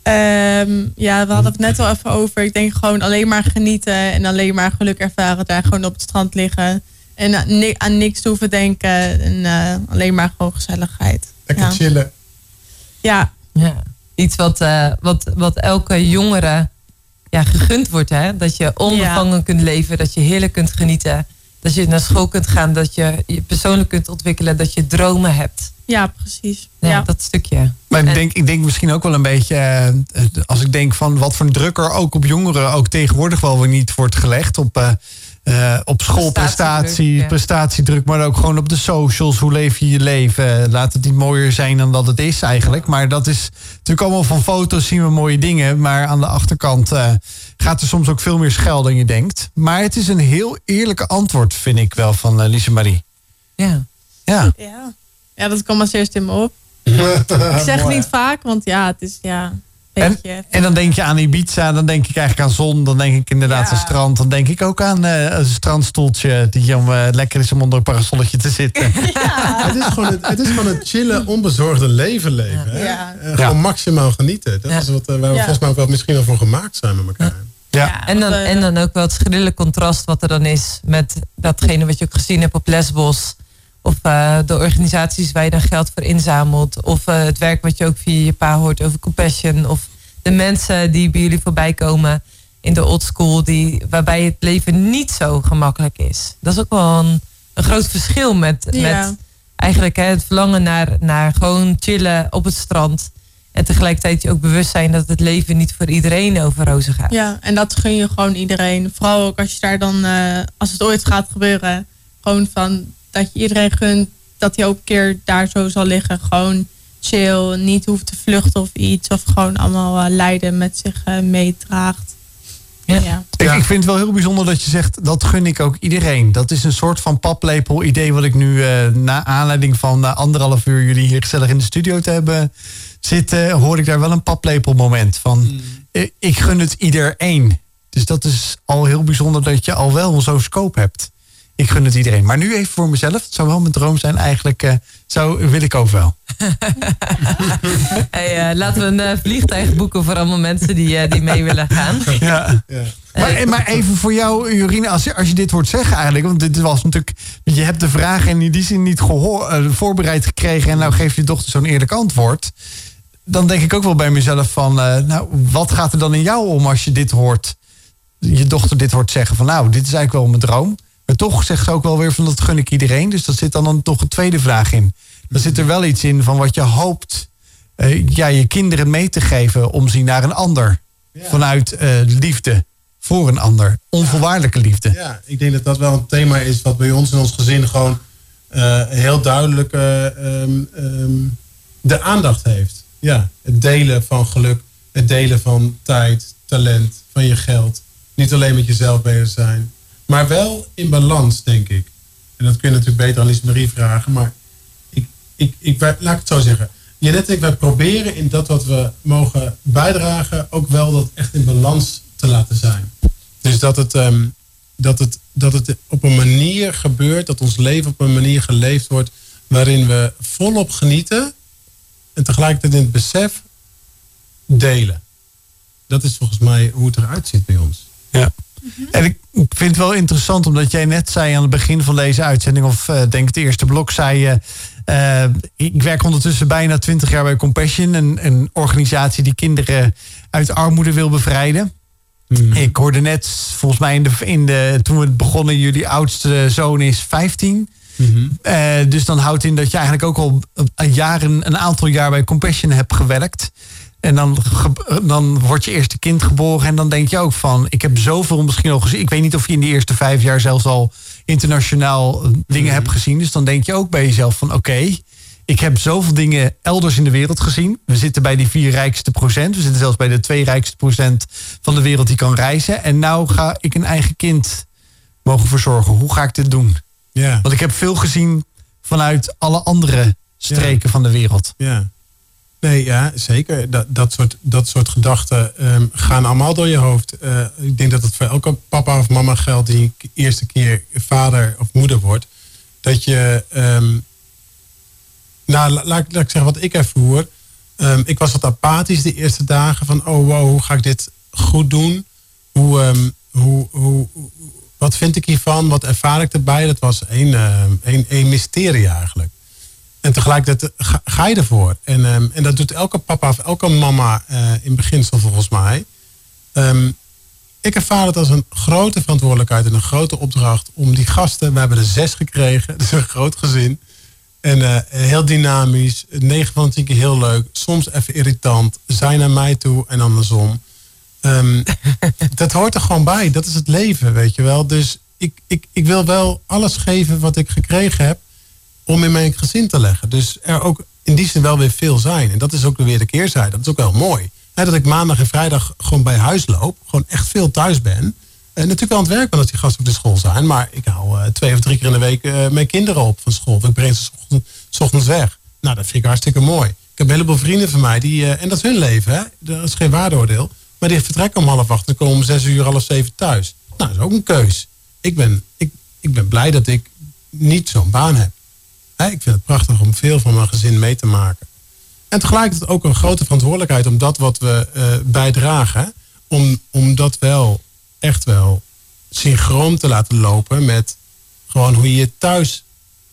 Um, ja, we hadden het net al even over. Ik denk gewoon alleen maar genieten en alleen maar geluk ervaren. Daar gewoon op het strand liggen. En aan niks hoeven denken. En uh, alleen maar gewoon gezelligheid. Lekker ja. chillen. Ja. ja. Iets wat, uh, wat, wat elke jongere ja, gegund wordt. Hè? Dat je onbevangen ja. kunt leven. Dat je heerlijk kunt genieten. Dat je naar school kunt gaan. Dat je je persoonlijk kunt ontwikkelen. Dat je dromen hebt. Ja, precies. Ja, ja. dat stukje. Maar ik denk, ik denk misschien ook wel een beetje, uh, als ik denk van wat voor een druk er ook op jongeren ook tegenwoordig wel weer niet wordt gelegd. Op, uh, uh, op schoolprestatie, ja. prestatiedruk, maar ook gewoon op de socials. Hoe leef je je leven? Laat het niet mooier zijn dan dat het is eigenlijk. Maar dat is natuurlijk allemaal van foto's zien we mooie dingen. Maar aan de achterkant gaat er soms ook veel meer schel dan je denkt. Maar het is een heel eerlijke antwoord, vind ik wel, van Lise Marie. Ja. Ja. ja. Ja, dat kwam als eerste in me op. ik zeg het niet vaak, want ja, het is ja. En, en, dan denk je aan Ibiza, dan denk ik eigenlijk aan zon, dan denk ik inderdaad ja. aan strand. Dan denk ik ook aan uh, een strandstoeltje die om, uh, lekker is om onder een parasolletje te zitten. Ja. het, is gewoon het, het is gewoon het chillen, onbezorgde leven leven. Ja. Uh, gewoon maximaal genieten. Dat is wat waar we volgens mij ook wel misschien wel voor gemaakt zijn met elkaar. Ja. En, dan, en dan ook wel het schrille contrast wat er dan is met datgene wat je ook gezien hebt op Lesbos. Of uh, de organisaties waar je dan geld voor inzamelt. Of uh, het werk wat je ook via je pa hoort over Compassion. Of de mensen die bij jullie voorbij komen in de old school. Die, waarbij het leven niet zo gemakkelijk is. Dat is ook wel een, een groot verschil met, ja. met eigenlijk hè, het verlangen naar, naar gewoon chillen op het strand. En tegelijkertijd je ook bewust zijn dat het leven niet voor iedereen over rozen gaat. Ja, en dat gun je gewoon iedereen. Vooral ook als je daar dan, uh, als het ooit gaat gebeuren, gewoon van dat je iedereen gunt dat hij ook een keer daar zo zal liggen. Gewoon chill, niet hoeft te vluchten of iets. Of gewoon allemaal uh, lijden met zich uh, meedraagt. Ja. ja. Ik, ik, vind het wel heel bijzonder dat je zegt, dat gun ik ook iedereen. Dat is een soort van paplepel idee wat ik nu uh, na aanleiding van uh, anderhalf uur jullie hier gezellig in de studio te hebben zitten, hoor ik daar wel een paplepel moment van. Mm. Ik gun het iedereen. Dus dat is al heel bijzonder dat je al wel zo'n scope hebt ik gun het iedereen. Maar nu even voor mezelf. Het zou wel mijn droom zijn eigenlijk. Uh, zo wil ik ook wel. hey, uh, laten we een uh, vliegtuig boeken voor allemaal mensen die, die mee willen gaan. Ja. ja. Maar, maar, even voor jou, Jorine, als je, als je dit hoort zeggen eigenlijk. Want dit was natuurlijk. Je hebt de vraag in die zin niet gehoor, voorbereid gekregen. En nou geeft je dochter zo'n eerlijk antwoord. Dan denk ik ook wel bij mezelf van. nou, wat gaat er dan in jou om als je dit hoort? Je dochter dit hoort zeggen van nou, dit is eigenlijk wel mijn droom. Maar toch zegt ze ook wel weer van dat gun ik iedereen. Dus dat zit dan, dan toch een tweede vraag in. Dan zit er wel iets in van wat je hoopt uh, ja, je kinderen mee te geven om ze naar een ander. Ja. Vanuit uh, liefde voor een ander. Onvoorwaardelijke liefde. Ja, ik denk dat dat wel een thema is wat bij ons in ons gezin gewoon uh, heel duidelijk um, um, de aandacht heeft. Ja, het delen van geluk, het delen van tijd, talent, van je geld. Niet alleen met jezelf bezig zijn. Maar wel in balans, denk ik. En dat kun je natuurlijk beter aan Lies Marie vragen. Maar ik, ik, ik, laat ik het zo zeggen. Jeannette ik, wij proberen in dat wat we mogen bijdragen... ook wel dat echt in balans te laten zijn. Dus dat het, um, dat het, dat het op een manier gebeurt... dat ons leven op een manier geleefd wordt... waarin we volop genieten... en tegelijkertijd in het besef delen. Dat is volgens mij hoe het eruit ziet bij ons. Ja. En ik vind het wel interessant, omdat jij net zei aan het begin van deze uitzending, of uh, denk het eerste blok, zei je. Uh, ik werk ondertussen bijna twintig jaar bij Compassion, een, een organisatie die kinderen uit armoede wil bevrijden. Hmm. Ik hoorde net, volgens mij in de, in de, toen we begonnen, jullie oudste zoon is 15. Mm uh, dus dan houdt in dat je eigenlijk ook al een, jaren, een aantal jaar bij Compassion hebt gewerkt. En dan, dan wordt je eerste kind geboren. En dan denk je ook van, ik heb zoveel misschien al gezien. Ik weet niet of je in de eerste vijf jaar zelfs al internationaal eh, dingen mhm. hebt gezien. Dus dan denk je ook bij jezelf van, oké, ik heb zoveel dingen elders in de wereld gezien. We zitten bij die vier rijkste procent. We zitten zelfs bij de twee rijkste procent van de wereld die kan reizen. En nou ga ik een eigen kind mogen verzorgen. Hoe ga ik dit doen? Ja. Want ik heb veel gezien vanuit alle andere streken van de wereld. Ja. Nee, ja, zeker. Dat, dat, soort, dat soort gedachten ehm, gaan allemaal door je hoofd. Uh, ik denk dat het voor elke papa of mama geldt die eerste keer vader of moeder wordt. Dat je, um, nou, laat, laat, ik zeggen wat ik ervoer. Um, ik was wat apathisch de eerste dagen van, oh wow, hoe ga ik dit goed doen? Hoe, hoe, hoe, wat vind ik hiervan? Wat ervaar ik erbij? Dat was één, één, één mysterie eigenlijk. En tegelijkertijd ga, ga je ervoor. En, um, en dat doet elke papa of elke mama uh, in beginsel volgens mij. Um, ik ervaar het als een grote verantwoordelijkheid en een grote opdracht om die gasten, we hebben er zes gekregen, dus een groot gezin. En uh, heel dynamisch, negen van tien keer heel leuk, soms even irritant, zijn naar mij toe en andersom. Um, dat hoort er gewoon bij, dat is het leven, weet je wel. Dus ik, ik, ik wil wel alles geven wat ik gekregen heb om in mijn gezin te leggen. Dus er ook in die zin wel weer veel zijn. En dat is ook weer de keerzijde. Dat is ook wel mooi. dat ik maandag en vrijdag gewoon bij huis loop. Gewoon echt veel thuis ben. En natuurlijk wel aan het werk ben als die gasten op de school zijn. Maar ik haal uh, twee of drie keer in de week uh, mijn kinderen op van school. Ik breng ze s ochtends weg. Nou, dat vind ik hartstikke mooi. Ik heb een heleboel vrienden van mij. Die, uh, en dat is hun leven. Hè? Dat is geen waardeoordeel. Maar die vertrekken om half acht en komen om zes uur, half zeven thuis. Nou, dat is ook een keus. Ik ben, ik, ik ben blij dat ik niet zo'n baan heb ik vind het prachtig om veel van mijn gezin mee te maken. En tegelijkertijd ook een grote verantwoordelijkheid om dat wat we uh, bijdragen, om, om dat wel echt wel synchroon te laten lopen met gewoon hoe je thuis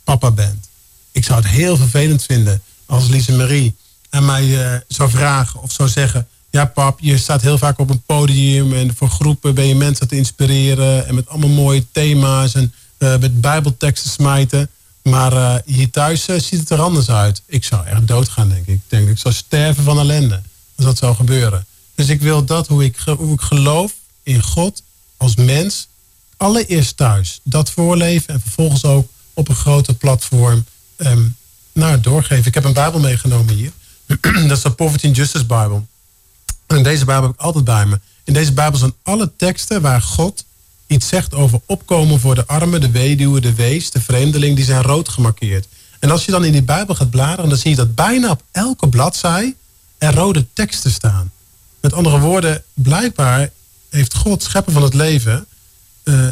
papa bent. Ik zou het heel vervelend vinden als Lise Marie aan mij uh, zou vragen of zou zeggen: Ja, pap, je staat heel vaak op een podium en voor groepen ben je mensen te inspireren en met allemaal mooie thema's en uh, met Bijbelteksten smijten. Maar uh, hier thuis uh, ziet het er anders uit. Ik zou echt doodgaan, denk ik. Ik denk ik zou sterven van ellende als dat zou gebeuren. Dus ik wil dat, hoe ik, hoe ik geloof in God als mens, allereerst thuis. Dat voorleven en vervolgens ook op een grote platform um, nou, doorgeven. Ik heb een Bijbel meegenomen hier. dat is de Poverty and Justice Bijbel. En deze Bijbel heb ik altijd bij me. In deze Bijbel zijn alle teksten waar God iets zegt over opkomen voor de armen, de weduwe, de wees, de vreemdeling, die zijn rood gemarkeerd. En als je dan in die Bijbel gaat bladeren, dan zie je dat bijna op elke bladzij er rode teksten staan. Met andere woorden, blijkbaar heeft God, schepper van het leven, uh,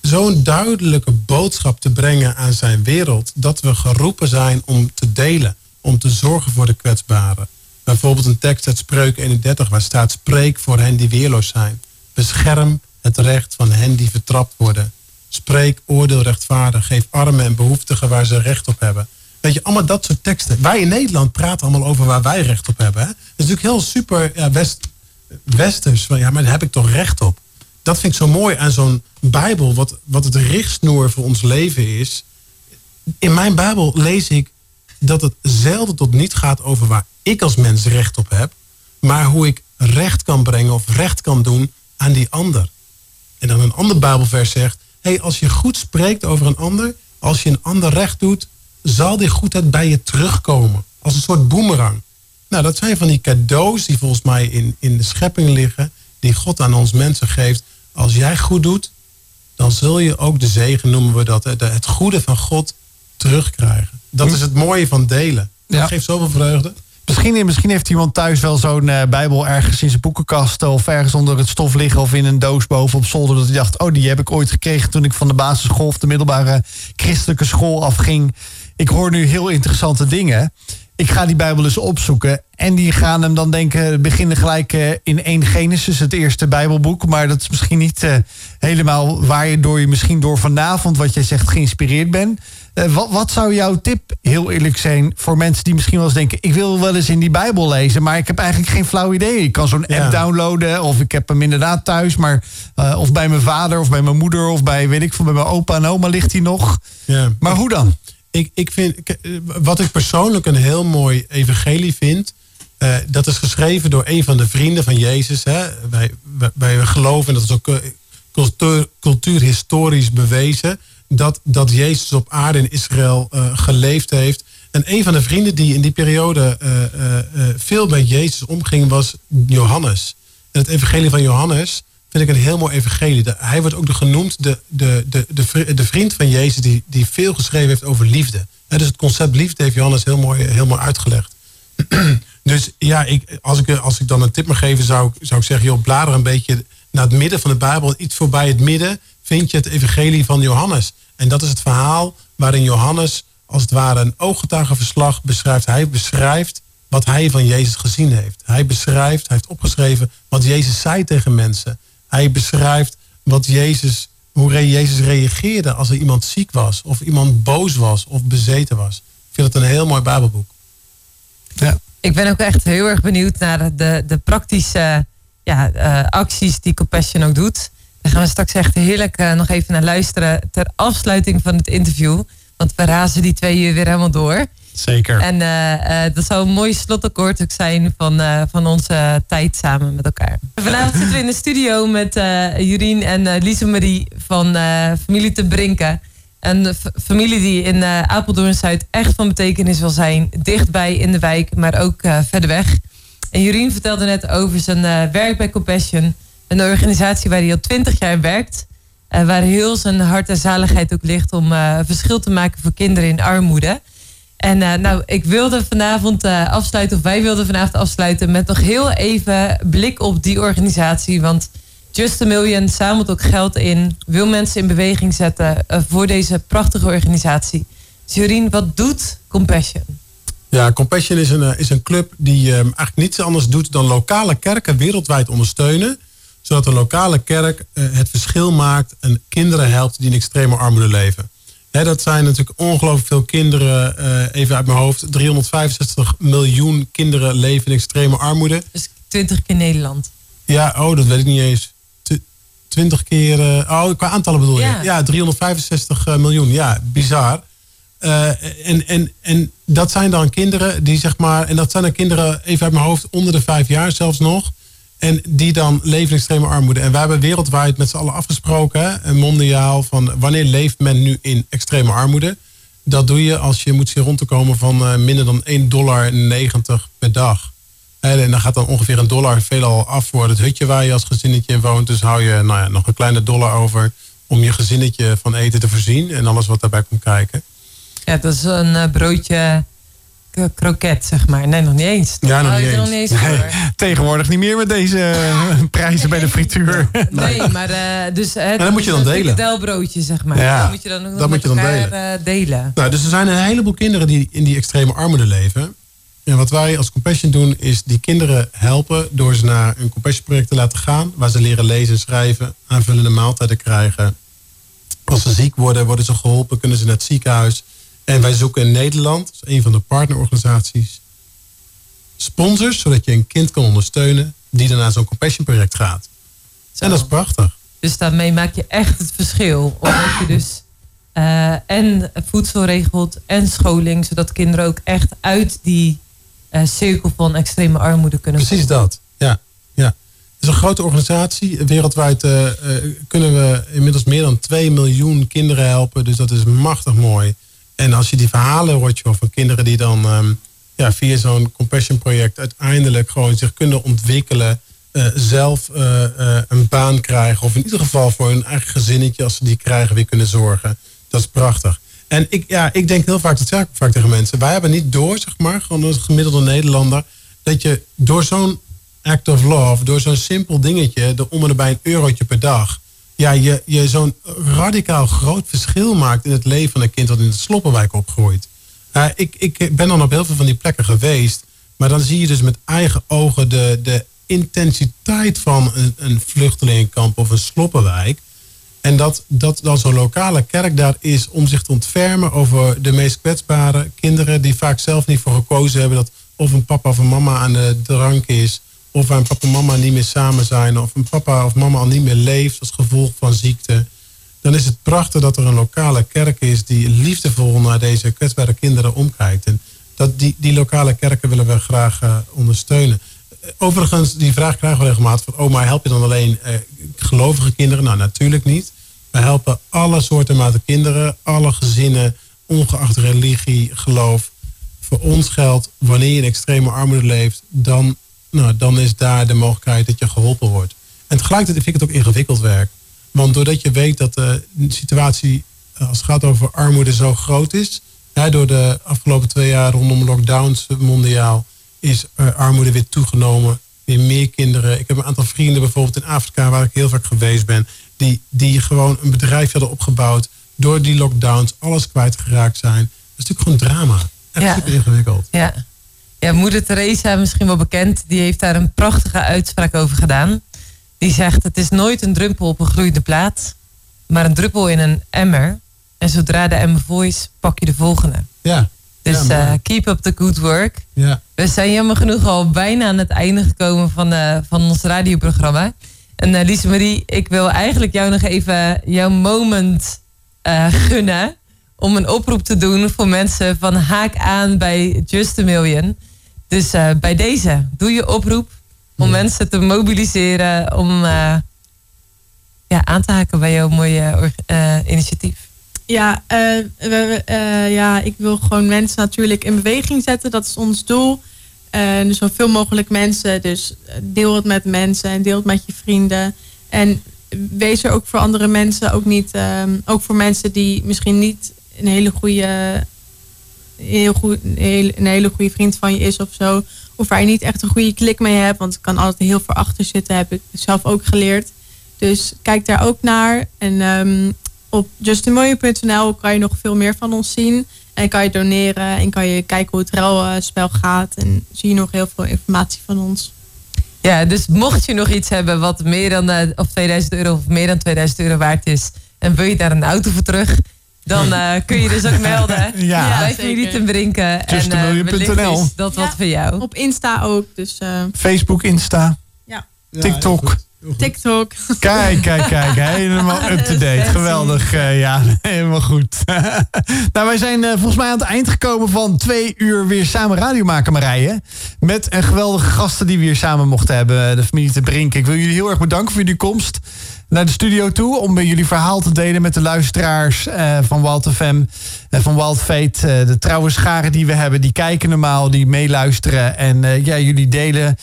zo'n duidelijke boodschap te brengen aan zijn wereld, dat we geroepen zijn om te delen, om te zorgen voor de kwetsbaren. Bijvoorbeeld een tekst uit Spreuk 31 waar staat, spreek voor hen die weerloos zijn. Bescherm het recht van hen die vertrapt worden. Spreek, oordeel rechtvaardig. Geef armen en behoeftigen waar ze recht op hebben. Weet je, allemaal dat soort teksten. Wij in Nederland praten allemaal over waar wij recht op hebben. Hè? Dat is natuurlijk heel super ja, west, westers. Van, ja, maar daar heb ik toch recht op. Dat vind ik zo mooi aan zo'n Bijbel. Wat, wat het richtsnoer voor ons leven is. In mijn Bijbel lees ik dat het zelden tot niet gaat over waar ik als mens recht op heb. Maar hoe ik recht kan brengen of recht kan doen aan die ander. En dan een ander Bijbelvers zegt: hey, als je goed spreekt over een ander, als je een ander recht doet, zal die goedheid bij je terugkomen. Als een soort boemerang. Nou, dat zijn van die cadeaus die volgens mij in, in de schepping liggen, die God aan ons mensen geeft. Als jij goed doet, dan zul je ook de zegen, noemen we dat, het goede van God terugkrijgen. Dat hm. is het mooie van delen. Dat geeft zoveel vreugde. Misschien, misschien heeft iemand thuis wel zo'n uh, Bijbel ergens in zijn boekenkast of ergens onder het stof liggen of in een doos boven op zolder. Dat hij dacht, oh, die heb ik ooit gekregen toen ik van de basisschool of de middelbare christelijke school afging. Ik hoor nu heel interessante dingen. Ik ga die Bijbel dus opzoeken. En die gaan hem dan denken, beginnen gelijk uh, in 1 Genesis, het eerste Bijbelboek. Maar dat is misschien niet uh, helemaal waar je door je misschien door vanavond, wat jij zegt, geïnspireerd bent. Uh, wat, wat, zou jouw tip heel eerlijk zijn voor mensen die misschien wel eens denken: ik wil wel eens in die Bijbel lezen, maar ik heb eigenlijk geen flauw idee. Ik kan zo'n app downloaden of ik heb hem inderdaad thuis, maar of bij mijn vader of bij mijn moeder of bij weet ik veel, bij mijn opa en oma ligt hij nog. Ja. Maar hoe dan? Ik, ik vind, wat ik persoonlijk een heel mooi evangelie vind, uh, dat is geschreven door een van de vrienden van Jezus. Hè. Wij, wij, geloven, en dat is ook eh, cultuur, cultuurhistorisch bewezen, dat, dat Jezus op aarde in Israël geleefd heeft. En een van de vrienden die in die periode veel met Jezus omging, was Johannes. En het evangelie van Johannes vind ik een heel mooi evangelie. Hij wordt ook genoemd de, de, de, de, de vriend van Jezus die, die veel geschreven heeft over liefde. dus het concept liefde heeft Johannes heel mooi, heel mooi uitgelegd. dus ja, ik, als, ik, als ik dan een tip mag geven, zou, ik, zou ik zeggen, joh, blader een beetje naar het midden van de Bijbel. Iets voorbij het midden vind je het evangelie van Johannes. En dat is het verhaal waarin Johannes als het ware een ooggetuigenverslag beschrijft. Hij beschrijft wat hij van Jezus gezien heeft. Hij beschrijft, hij heeft opgeschreven wat Jezus zei tegen mensen. Hij beschrijft wat Jezus, hoe Jezus reageerde als er iemand ziek was, of iemand boos was, of bezeten was. Ik vind het een heel mooi Bijbelboek. Ja. Ik ben ook echt heel erg benieuwd naar de, de praktische ja, uh, acties die Compassion ook doet. Daar gaan we straks echt heerlijk uh, nog even naar luisteren ter afsluiting van het interview. Want we razen die twee uur weer helemaal door. Zeker. En uh, uh, dat zou een mooi slotakkoord ook zijn van, uh, van onze tijd samen met elkaar. Vanavond zitten we in de studio met Jurien en Lise Marie van Familie te Brinken. Een familie die in Apeldoorn-Zuid echt van betekenis wil zijn. Dichtbij in de wijk, maar ook verder weg. En Jurien vertelde net over zijn werk bij Compassion. Een organisatie waar hij al twintig jaar werkt. waar heel zijn hart en zaligheid ook ligt om verschil te maken voor kinderen in armoede. En uh, nou, ik wilde vanavond uh, afsluiten, of wij wilden vanavond afsluiten met nog heel even blik op die organisatie. Want Just a Million zamelt ook geld in, wil mensen in beweging zetten uh, voor deze prachtige organisatie. Jurien, wat doet Compassion? Ja, Compassion is een, is een club die eigenlijk niets anders doet dan lokale kerken wereldwijd ondersteunen. Zodat de lokale kerk het verschil maakt en kinderen helpt die in extreme armoede leven dat zijn natuurlijk ongelooflijk veel kinderen. Uh, even uit mijn hoofd. 365 miljoen kinderen leven in extreme armoede. Dus 20 keer Nederland. Ja, oh, dat weet ik niet eens. 20 keer. Uh, oh, qua aantallen bedoel je? Ja, ja 365 uh, miljoen. Ja, bizar. Uh, en, en, en dat zijn dan kinderen die zeg maar. En dat zijn dan kinderen, even uit mijn hoofd, onder de vijf jaar zelfs nog. En die dan leven in extreme armoede. En wij hebben wereldwijd met z'n allen afgesproken, mondiaal, van wanneer leeft men nu in extreme armoede. Dat doe je als je moet zien rond te komen van uh, minder dan 1,90 dollar per dag. En dan gaat dan ongeveer een dollar veelal af voor het hutje waar je als gezinnetje in woont. Dus hou je nou ja, nog een kleine dollar over om je gezinnetje van eten te voorzien en alles wat daarbij komt kijken. Ja, dat is een uh, broodje kroket, zeg maar. Nee, nog niet eens. ja, nog niet eens. tegenwoordig niet meer met deze eh, prijzen bij de frituur. Nee, maar uh, dus... Uh, dan moet je dan delen. delbroodje, zeg maar. Ja, dat moet je dan ook moet je dan delen. delen. Nou, dus er zijn een heleboel kinderen die in die extreme armoede leven. En wat wij als Compassion doen, is die kinderen helpen door ze naar een Compassion project te laten gaan. Waar ze leren lezen en schrijven, aanvullende maaltijden krijgen. Als ze ziek worden, worden ze geholpen, kunnen ze naar het ziekenhuis. En wij zoeken in Nederland, als een van de partnerorganisaties, sponsors, zodat je een kind kan ondersteunen die naar zo'n compassion project gaat. En dat is prachtig. Dus daarmee maak je echt het verschil. Omdat je dus uh, en voedsel regelt en scholing, zodat kinderen ook echt uit die uh, cirkel van extreme armoede kunnen Precies dat, ja. ja. Het is een grote organisatie. Wereldwijd uh, kunnen we inmiddels meer dan 2 miljoen kinderen helpen. Dus dat is machtig mooi. En als je die verhalen hoort van kinderen die dan um, ja, via zo'n compassion project uiteindelijk gewoon zich kunnen ontwikkelen. Uh, zelf uh, uh, een baan krijgen. Of in ieder geval voor hun eigen gezinnetje, als ze die krijgen, weer kunnen zorgen. Dat is prachtig. En ik, ja, ik denk heel vaak, dat zeg ik vaak tegen mensen. Wij hebben niet door, zeg maar, gewoon als gemiddelde Nederlander. Dat je door zo'n act of love, door zo'n simpel dingetje, de om en bij een eurotje per dag ja, je, je zo'n radicaal groot verschil maakt in het leven van een kind dat in de Sloppenwijk opgroeit. ik, ik ben dan op heel veel van die plekken geweest. Maar dan zie je dus met eigen ogen de, de intensiteit van een, een vluchtelingenkamp of een sloppenwijk. En dat, dat dan zo'n lokale kerk daar is om zich te ontfermen over de meest kwetsbare kinderen die vaak zelf niet voor gekozen hebben dat of een papa of een mama aan de drank is, of een papa en mama niet meer samen zijn, of een papa of mama al niet meer leeft als gevolg van ziekte. Dan is het prachtig dat er een lokale kerk is die liefdevol naar deze kwetsbare kinderen omkijkt. En dat die, die lokale kerken willen we graag uh, ondersteunen. Overigens, die vraag krijgen we regelmatig van... oh, maar help je dan alleen eh, gelovige kinderen? Nou, natuurlijk niet. We helpen alle soorten maten kinderen, alle gezinnen... ongeacht religie, geloof. Voor ons geldt, wanneer je in extreme armoede leeft... dan, nou, dan is daar de mogelijkheid dat je geholpen wordt. En tegelijkertijd vind ik het ook ingewikkeld werk. Want doordat je weet dat de situatie eh, als het gaat over armoede zo groot is... Ja, door de afgelopen twee jaar rondom lockdowns mondiaal is armoede weer toegenomen. Weer meer kinderen. Ik heb een aantal vrienden bijvoorbeeld in Afrika waar ik heel vaak geweest ben. Die, die gewoon een bedrijf hadden opgebouwd. Door die lockdowns alles kwijtgeraakt zijn. Dat is natuurlijk gewoon drama. Echt ja. super ingewikkeld. Ja. Ja, moeder Teresa, misschien wel bekend. Die heeft daar een prachtige uitspraak over gedaan. Die zegt, het is nooit een druppel op een gloeiende plaat. Maar een druppel in een emmer. En zodra de emmer vol is, pak je de volgende. Ja. Dus uh, keep up the good work. Ja. We zijn jammer genoeg al bijna aan het einde gekomen van, uh, van ons radioprogramma. En uh, Lise Marie, ik wil eigenlijk jou nog even jouw moment gunnen. Om een oproep te doen voor mensen van haak aan bij Just a Million. Dus bij deze, doe je oproep om mensen te mobiliseren om ja, aan te haken bij jouw mooie initiatief. Ja, uh, ja, ik wil gewoon mensen natuurlijk in beweging zetten. Dat is ons doel. Dus zoveel mogelijk mensen. Dus deel het met mensen en deel het met je vrienden. En wees er ook voor andere mensen. Ook, niet, ehm, ook voor mensen die misschien niet een hele goede, heel goed, een hele goede vriend van je is of zo. Of waar je niet echt een goede klik mee hebt. Want het kan altijd heel veel achter zitten. Heb ik zelf ook geleerd. Dus kijk daar ook naar. En um, op justinmillion.nl kan je nog veel meer van ons zien. En kan je doneren en kan je kijken hoe het ruilspel gaat. En zie je nog heel veel informatie van ons. Ja, dus mocht je nog iets hebben wat meer dan uh, of 2000 euro of meer dan 2000 euro waard is. En wil je daar een auto voor terug? Dan uh, kun je dus ook melden ja, bij Familie te Brinken. En uh, is dat wat voor jou. Op Insta ook. Dus, Facebook, Insta. Ja. TikTok. TikTok. Kijk, kijk, kijk. Helemaal up-to-date. Geweldig. Uh, ja, helemaal goed. nou, wij zijn uh, volgens mij aan het eind gekomen van twee uur weer samen radio maken, Marije. Met een geweldige gasten die we hier samen mochten hebben. De familie te Brink. Ik wil jullie heel erg bedanken voor jullie komst naar de studio toe om jullie verhaal te delen met de luisteraars uh, van Wild FM van Wild Fate. Uh, de trouwe scharen die we hebben, die kijken normaal, die meeluisteren en ja, jullie delen.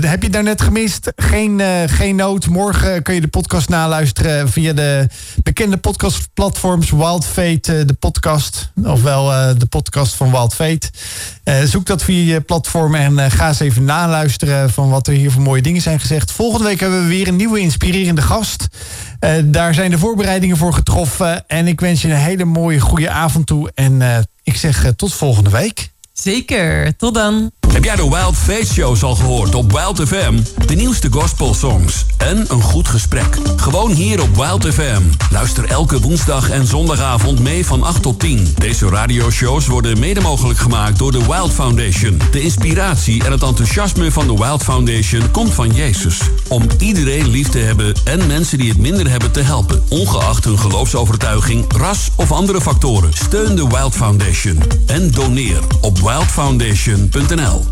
heb je daar net gemist? Geen, geen nood. Morgen kun je de podcast naluisteren via de bekende podcastplatforms Wild Fate, de podcast, ofwel de podcast van Wild Fate. zoek dat via je platform en ga eens even naluisteren van wat er hier voor mooie dingen zijn gezegd. Volgende week hebben we weer een nieuwe inspirerende gast. Uh, daar zijn de voorbereidingen voor getroffen. En ik wens je een hele mooie, goede avond toe. En uh, ik zeg uh, tot volgende week. Zeker, tot dan. Heb jij de Wild Face Shows al gehoord op Wild FM? De nieuwste gospel songs en een goed gesprek. Gewoon hier op Wild FM. Luister elke woensdag en zondagavond mee van 8 tot 10. Deze radioshows worden mede mogelijk gemaakt door de Wild Foundation. De inspiratie en het enthousiasme van de Wild Foundation komt van Jezus. Om iedereen lief te hebben en mensen die het minder hebben te helpen. Ongeacht hun geloofsovertuiging, ras of andere factoren. Steun de Wild Foundation. En doneer op wildfoundation.nl